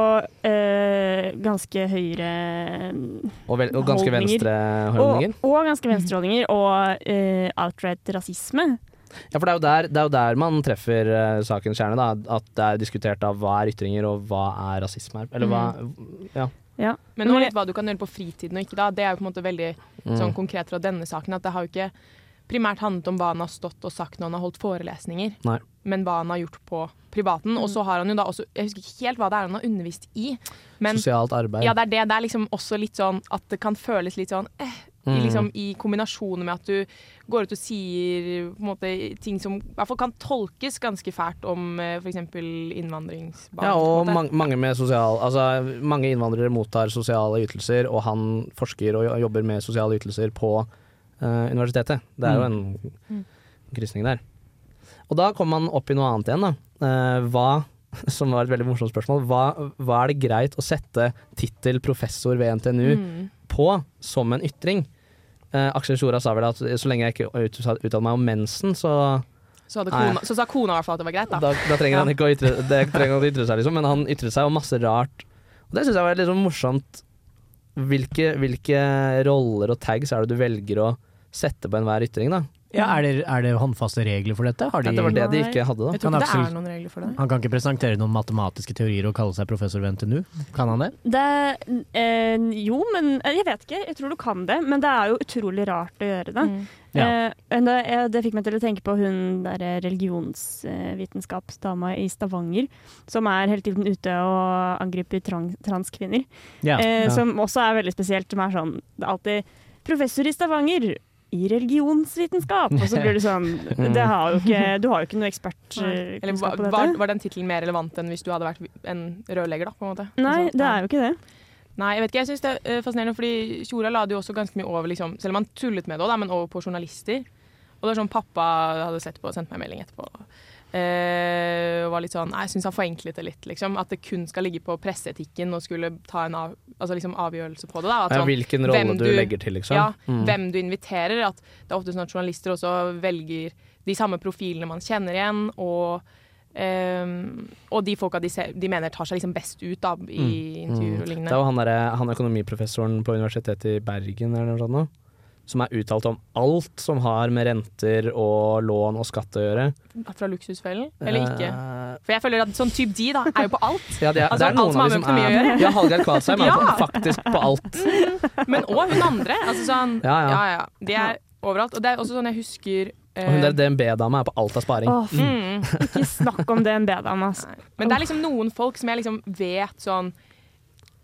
øh, ganske høyre Og, vel, og ganske holdninger. venstre holdninger. Og, og ganske venstre holdninger, og øh, outright rasisme. Ja, for det er jo der, det er jo der man treffer uh, sakens kjerne. Da. At det er diskutert av hva er ytringer, og hva er rasisme. Eller hva Ja. Men nå litt hva du kan gjøre på fritiden og ikke da. Det er jo på en måte veldig Mm. sånn konkret fra denne saken. At det har jo ikke primært handlet om hva han har stått og sagt når han har holdt forelesninger, Nei. Men hva han har gjort på privaten. Og så har han jo da også Jeg husker ikke helt hva det er han har undervist i. Men, Sosialt arbeid. Ja, det er det. Det er liksom også litt sånn at det kan føles litt sånn eh, i, Mm. liksom, I kombinasjon med at du går ut og sier på en måte, ting som i hvert fall kan tolkes ganske fælt om eh, f.eks. innvandringsbarn. Ja, og man, mange, mange, med sosial, altså, mange innvandrere mottar sosiale ytelser, og han forsker og jobber med sosiale ytelser på uh, universitetet. Det er jo en Mm. krysning der. Og da kommer man opp i noe annet igjen. Da. Eh, hva, som var et veldig morsomt spørsmål, hva, hva er det greit å sette tittel professor ved NTNU Mm. på som en ytring? Eh, Aksel Sjora sa vel at så lenge jeg ikke uttalte meg om mensen, så Så, kona, så sa kona i hvert fall at det var greit, da. da, da trenger han ikke å ytre, det trenger han ytre seg, liksom, men han ytret seg om masse rart. Og det syns jeg var litt sånn morsomt. Hvilke, hvilke roller og tags er det du velger å sette på enhver ytring? da? Ja, er, det, er det håndfaste regler for dette? Har de, Ja, det var det de ikke hadde, da. Jeg tror Kan ikke det er noen regler for det. Han kan ikke presentere noen matematiske teorier og kalle seg professor ved NTNU? Kan han det? Det, eh, jo, men eh, Jeg vet ikke. Jeg tror du kan det. Men det er jo utrolig rart å gjøre det. Ja. Eh, det, eh, det fikk meg til å tenke på hun der religionsvitenskapsdama i Stavanger, som er hele tiden ute og angriper transkvinner. transkvinner. Ja, Eh. Som også er veldig spesielt. Som er sånn Det er alltid 'professor i Stavanger'. I religionsvitenskap! Og så blir det sånn det har jo ikke, Du har jo ikke noe Eller ekspertkunnskap på var, dette. var den tittelen mer relevant enn hvis du hadde vært en rørlegger, da? på en måte? Nei, Altså, det er jo ikke det. Nei, jeg vet ikke, jeg synes det er eh, fascinerende, fordi Tjora la det jo også ganske mye over, liksom, selv om han tullet med det òg, men over på journalister. Og det er sånn pappa hadde sett på og sendt meg melding etterpå. Eh, og var litt sånn, jeg syns han forenklet det litt, liksom. At det kun skal ligge på presseetikken og skulle ta en av, altså liksom avgjørelse på det. da. At Ja, sånn, hvilken rolle du, du legger til, liksom. Ja, Mm. hvem du inviterer. At det er ofte sånn at journalister også velger de samme profilene man kjenner igjen, og Um, og de folka de, ser, de mener tar seg liksom best ut da, i intervjuer og Mm. lignende. Det er jo han, han økonomiprofessoren på Universitetet i Bergen eller noe sånt nå, som er uttalt om alt som har med renter og lån og skatt å gjøre. Fra Luksusfellen? Eller ikke? Eh, For jeg føler at sånn type de da, er jo på alt. Ja, det er, Altså, det er alt noen som av har de med som økonomi å er gjøre. Ja, Hallgeir Kvalsheim er Ja. faktisk på alt. Men òg hun andre. Altså sånn, Ja, ja, ja. ja. De er overalt. Og det er også sånn jeg husker eh, Og hun der DNB-dama er på alt av sparing. Oh, Mm. Ikke snakk om DNB-dama. Men det er liksom noen folk som jeg liksom vet sånn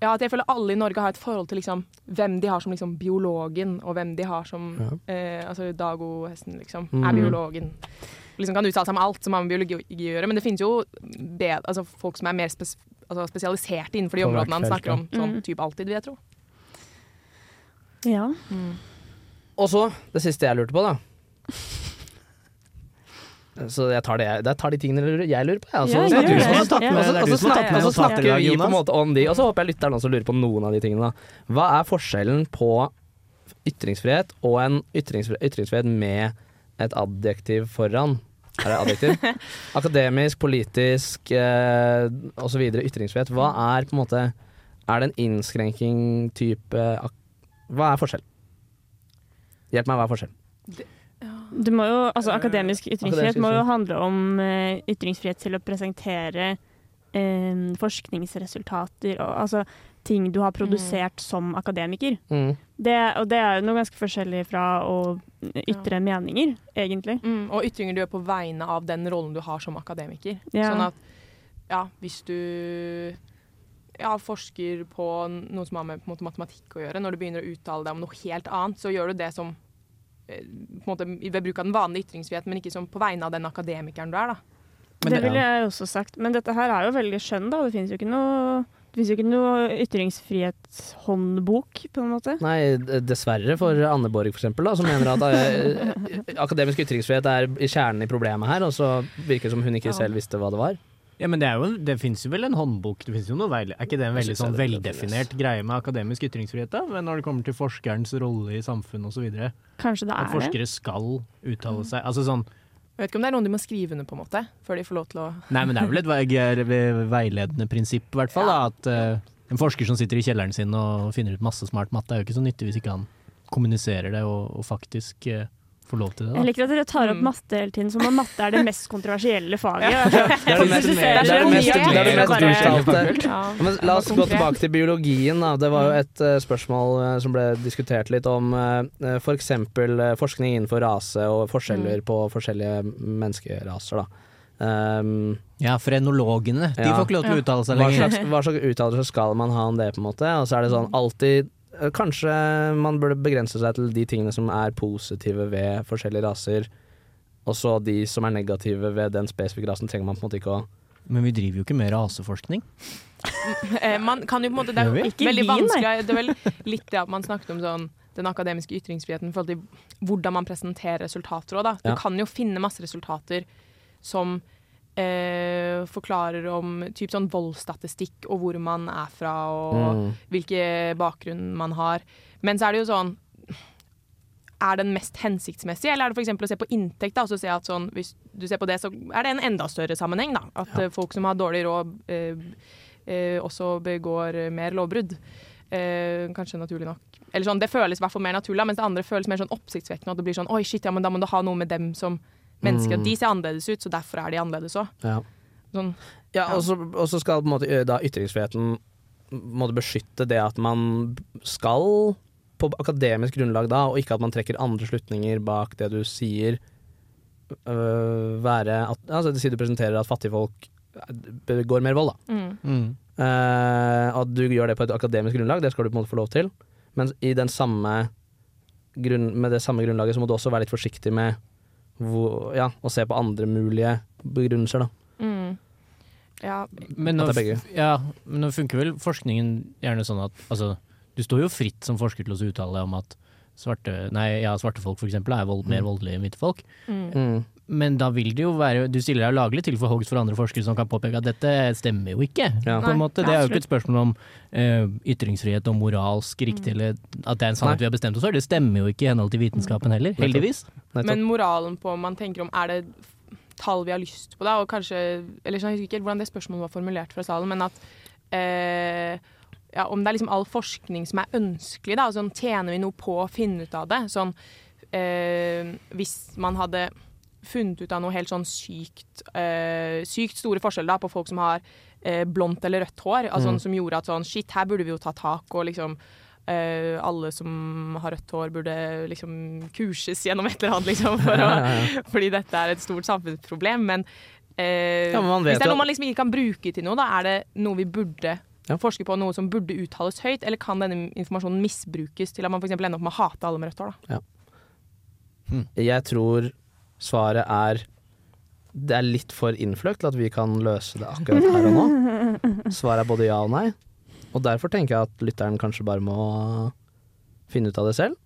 ja, at jeg føler alle i Norge har et forhold til liksom, hvem de har som liksom, biologen, og hvem de har som eh, Altså Dago Hesten, liksom, Mm. er biologen. Liksom kan uttale seg om alt som har med biologi å gjøre, men det finnes jo bed, altså, folk som er mer spes altså, spesialiserte innenfor de På områdene han snakker om. ja. Sånn Mm. type alltid, vil jeg tro. Ja. Og så, det siste jeg lurte på, da. Så jeg tar, det, jeg tar de tingene jeg lurer på. jeg. Og så Ja, og så snakker- Ja. og så- er snakker i snakker vi på en måte om de, og så håper jeg lytteren også lurer på noen av de tingene. da. Hva er forskjellen på ytringsfrihet og en ytringsfrihet, ytringsfrihet med et adjektiv foran? Er det adjektiv? Akademisk, politisk eh, osv. ytringsfrihet. Hva er på en måte Er det en innskrenking type Hva er forskjellen? Hjelp meg, hva er forskjellen? Det må jo, altså Akademisk ytringsfrihet akademisk må jo handle om uh, ytringsfrihet til å presentere uh, forskningsresultater og altså ting du har produsert som akademiker. Mm. Det, og det er jo noe ganske forskjellig fra å ytre meninger, egentlig. Mm, og ytringer du gjør på vegne av den rollen du har som akademiker. Ja. Sånn at ja, hvis du ja, forsker på noe som har med på en måte, matematikk å gjøre, når du begynner å uttale deg om noe helt annet, så gjør du det som eh, måte, ved bruk av den vanlige ytringsfriheten, men ikke som på vegne av den akademikeren du er. da. det ville jeg også sagt. Men dette her er jo veldig skjønn, da. Det finnes jo ikke noe det finnes jo ikke noe ytringsfrihetshåndbok, på en måte. Nei, dessverre for Anne Borg for eksempel, da, som mener at eh, akademisk ytringsfrihet er kjernen i problemet her, og så virker det som hun ikke selv visste hva det var. Ja, men det, er jo, det fins jo vel en håndbok? Det jo noe Er ikke det en veldig sånn er veldefinert greie med akademisk ytringsfrihet? da? Men når det kommer til forskerens rolle i samfunnet osv. Kanskje det At er det. forskere skal uttale seg. Altså sånn Jeg vet ikke om det er noen de må skrive under på en måte, før de får lov til å Nei, men det er vel et veiledende prinsipp, i hvert fall. Da, at uh, en forsker som sitter i kjelleren sin og finner ut masse smart matte, er jo ikke så nyttig hvis ikke han kommuniserer det og, og faktisk eh, får lov til det. Jeg liker at dere tar Mm. opp matte hele tiden, som om matte er det mest kontroversielle faget. Ja. Altså, Det er det mest- det uttalte. Ja. Ja, Men la oss gå tilbake til biologien. Da. Det var jo et uh, spørsmål uh, som ble diskutert litt om uh, f.eks. Uh, forskning innenfor rase og forskjeller på forskjellige menneskeraser. Da. Um, Ja, frenologene. De får ikke lov til å uttale seg hva lenger. slags, hva slags uttalelser skal man ha om det, på en måte? Og så er det sånn alltid eh, Kanskje man burde begrense seg til de tingene som er positive ved forskjellige raser, og så de som er negative ved den spesifikke rasen, trenger man på en måte ikke å Men vi driver jo ikke med raseforskning. Eh, man kan jo på en måte, Det er jo ikke veldig vi, vanskelig. Det er vel litt det at man snakket om sånn den akademiske ytringsfriheten i forhold til hvordan man presenterer resultater òg, da. Du Ja. kan jo finne masse resultater som eh, forklarer om typ sånn voldsstatistikk og hvor man er fra og Mm. hvilken bakgrunn man har. Men så er det jo sånn er den mest hensiktsmessige, eller er det f.eks. å se på inntekt? da, og så se at sånn, Hvis du ser på det, så er det en enda større sammenheng. da, At Ja. eh, folk som har dårlig råd, eh, eh, også begår mer lovbrudd. Eh, kanskje naturlig nok Eller sånn, Det føles i hvert fall mer naturlig, mens det andre føles mer sånn oppsiktsvekkende. At det blir sånn Oi, shit, ja, men da må du ha noe med dem som mennesker. Mm. De ser annerledes ut, så derfor er de annerledes òg. Ja. Sånn, Ja, så og så skal på en måte da ytringsfriheten måtte beskytte det at man skal på akademisk grunnlag da, og ikke at man trekker andre slutninger bak det du sier, Øh, være at altså, det sier du presenterer at fattige folk begår mer vold, da. Mm. Eh, at du gjør det på et akademisk grunnlag, det skal du på en måte få lov til. Men i den samme grunn, med det samme grunnlaget så må du også være litt forsiktig med hvor, ja, å se på andre mulige begrunnelser, da. Mm. Ja. Men nå, ja, men nå funker vel forskningen gjerne sånn at altså, du står jo fritt som forsker til å uttale deg om at svarte, nei, ja, svarte folk for eksempel er vold, mer voldelige enn hvite folk. Mm. Mm. Men da vil det jo være Du stiller deg laglig til for hogst for andre forskere som kan påpeke at dette stemmer jo ikke. Ja. På en Nei, måte. Det er jo ikke et spørsmål om uh, ytringsfrihet og moralsk riktig, eller at det er en sannhet Nei. vi har bestemt oss for. Det stemmer jo ikke i henhold til vitenskapen heller, heldigvis. Men moralen på om man tenker om er det tall vi har lyst på, da, og kanskje Eller jeg husker ikke hvordan det spørsmålet var formulert fra salen, men at uh, ja, om det er liksom all forskning som er ønskelig, da, sånn tjener vi noe på å finne ut av det? Sånn eh, hvis man hadde funnet ut av noe helt sånn sykt eh, Sykt store forskjeller da, på folk som har eh, blondt eller rødt hår, altså, Mm. som gjorde at sånn Shit, her burde vi jo ta tak, og liksom eh, alle som har rødt hår, burde liksom kurses gjennom et eller annet, liksom, for å, Ja, ja, ja. fordi dette er et stort samfunnsproblem. Men, Ja, hvis det er noe man liksom ikke kan bruke til noe, da er det noe vi burde forske på, noe som burde uttales høyt, eller kan denne informasjonen misbrukes til at man f.eks. ender opp med å hate alle med rødt hår? Da? Jeg tror svaret er det er litt for innfløkt til at vi kan løse det akkurat her og nå. Svaret er både ja og nei. Og derfor tenker jeg at lytteren kanskje bare må finne ut av det selv.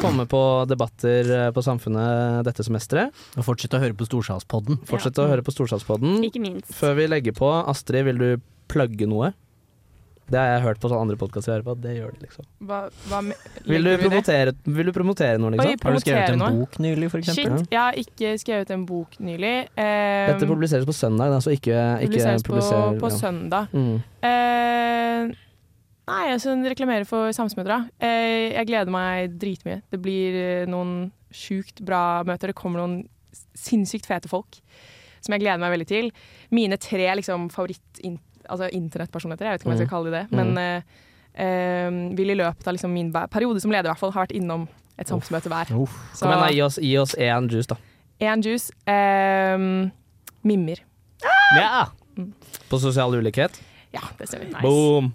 Komme på debatter eh, på Samfunnet dette semesteret. Og fortsette å høre på Storsalspodden. Fortsette å høre på Storsalspodden. Ikke minst. Før vi legger på, Astrid, vil du plugge noe? Det har jeg hørt på sånne andre podkaster jeg hører på, det gjør de, liksom. Hva, hva Vil du, promotere, vil du promotere noe, liksom? Oi, en noe? nylig, for Shit, jeg har ikke skrevet en bok nylig. Eh, Dette publiseres på søndag, da, så ikke, ikke publiseres på, publiser på ja. søndag. Mm. Uh, nei, jeg reklamerer reklamere for Samsmødra. da. Eh, jeg gleder meg dritmye. Det blir eh, noen sjukt bra møter. Det kommer noen sinnssykt fete folk som jeg gleder meg veldig til. Mine tre liksom, favoritt altså, internettpersonligheter, jeg vet ikke om jeg skal Mm. kalle det det, Mm. men eh, eh, vil i løpet av liksom, min periode som leder i hvert fall ha vært innom et samfunnsmøte hver. Kom igjen, da, gi oss, gi oss én juice, da. Én juice. Eh, Mimmer. Ja! På sosial ulikhet. Ja, det stemmer. Boom.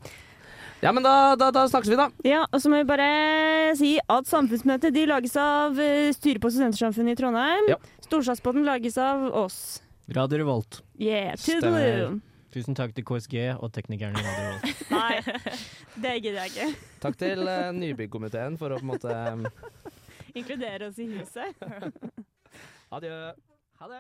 Ja, men da, da, da snakkes vi, da. Ja, og så må vi bare si at Samfunnsmøtet de lages av eh, styret på Studentersamfunnet i Trondheim. Ja. Storsalspodden lages av oss. Radio Revolt. Yeah, Stemmer. toodaloo. Tusen takk til KSG og teknikerne i Radio Revolt. Nei, det gidder jeg ikke. Takk til uh, nybyggkomiteen for å på en måte um, Inkludere oss i huset. Adjø. Ha det.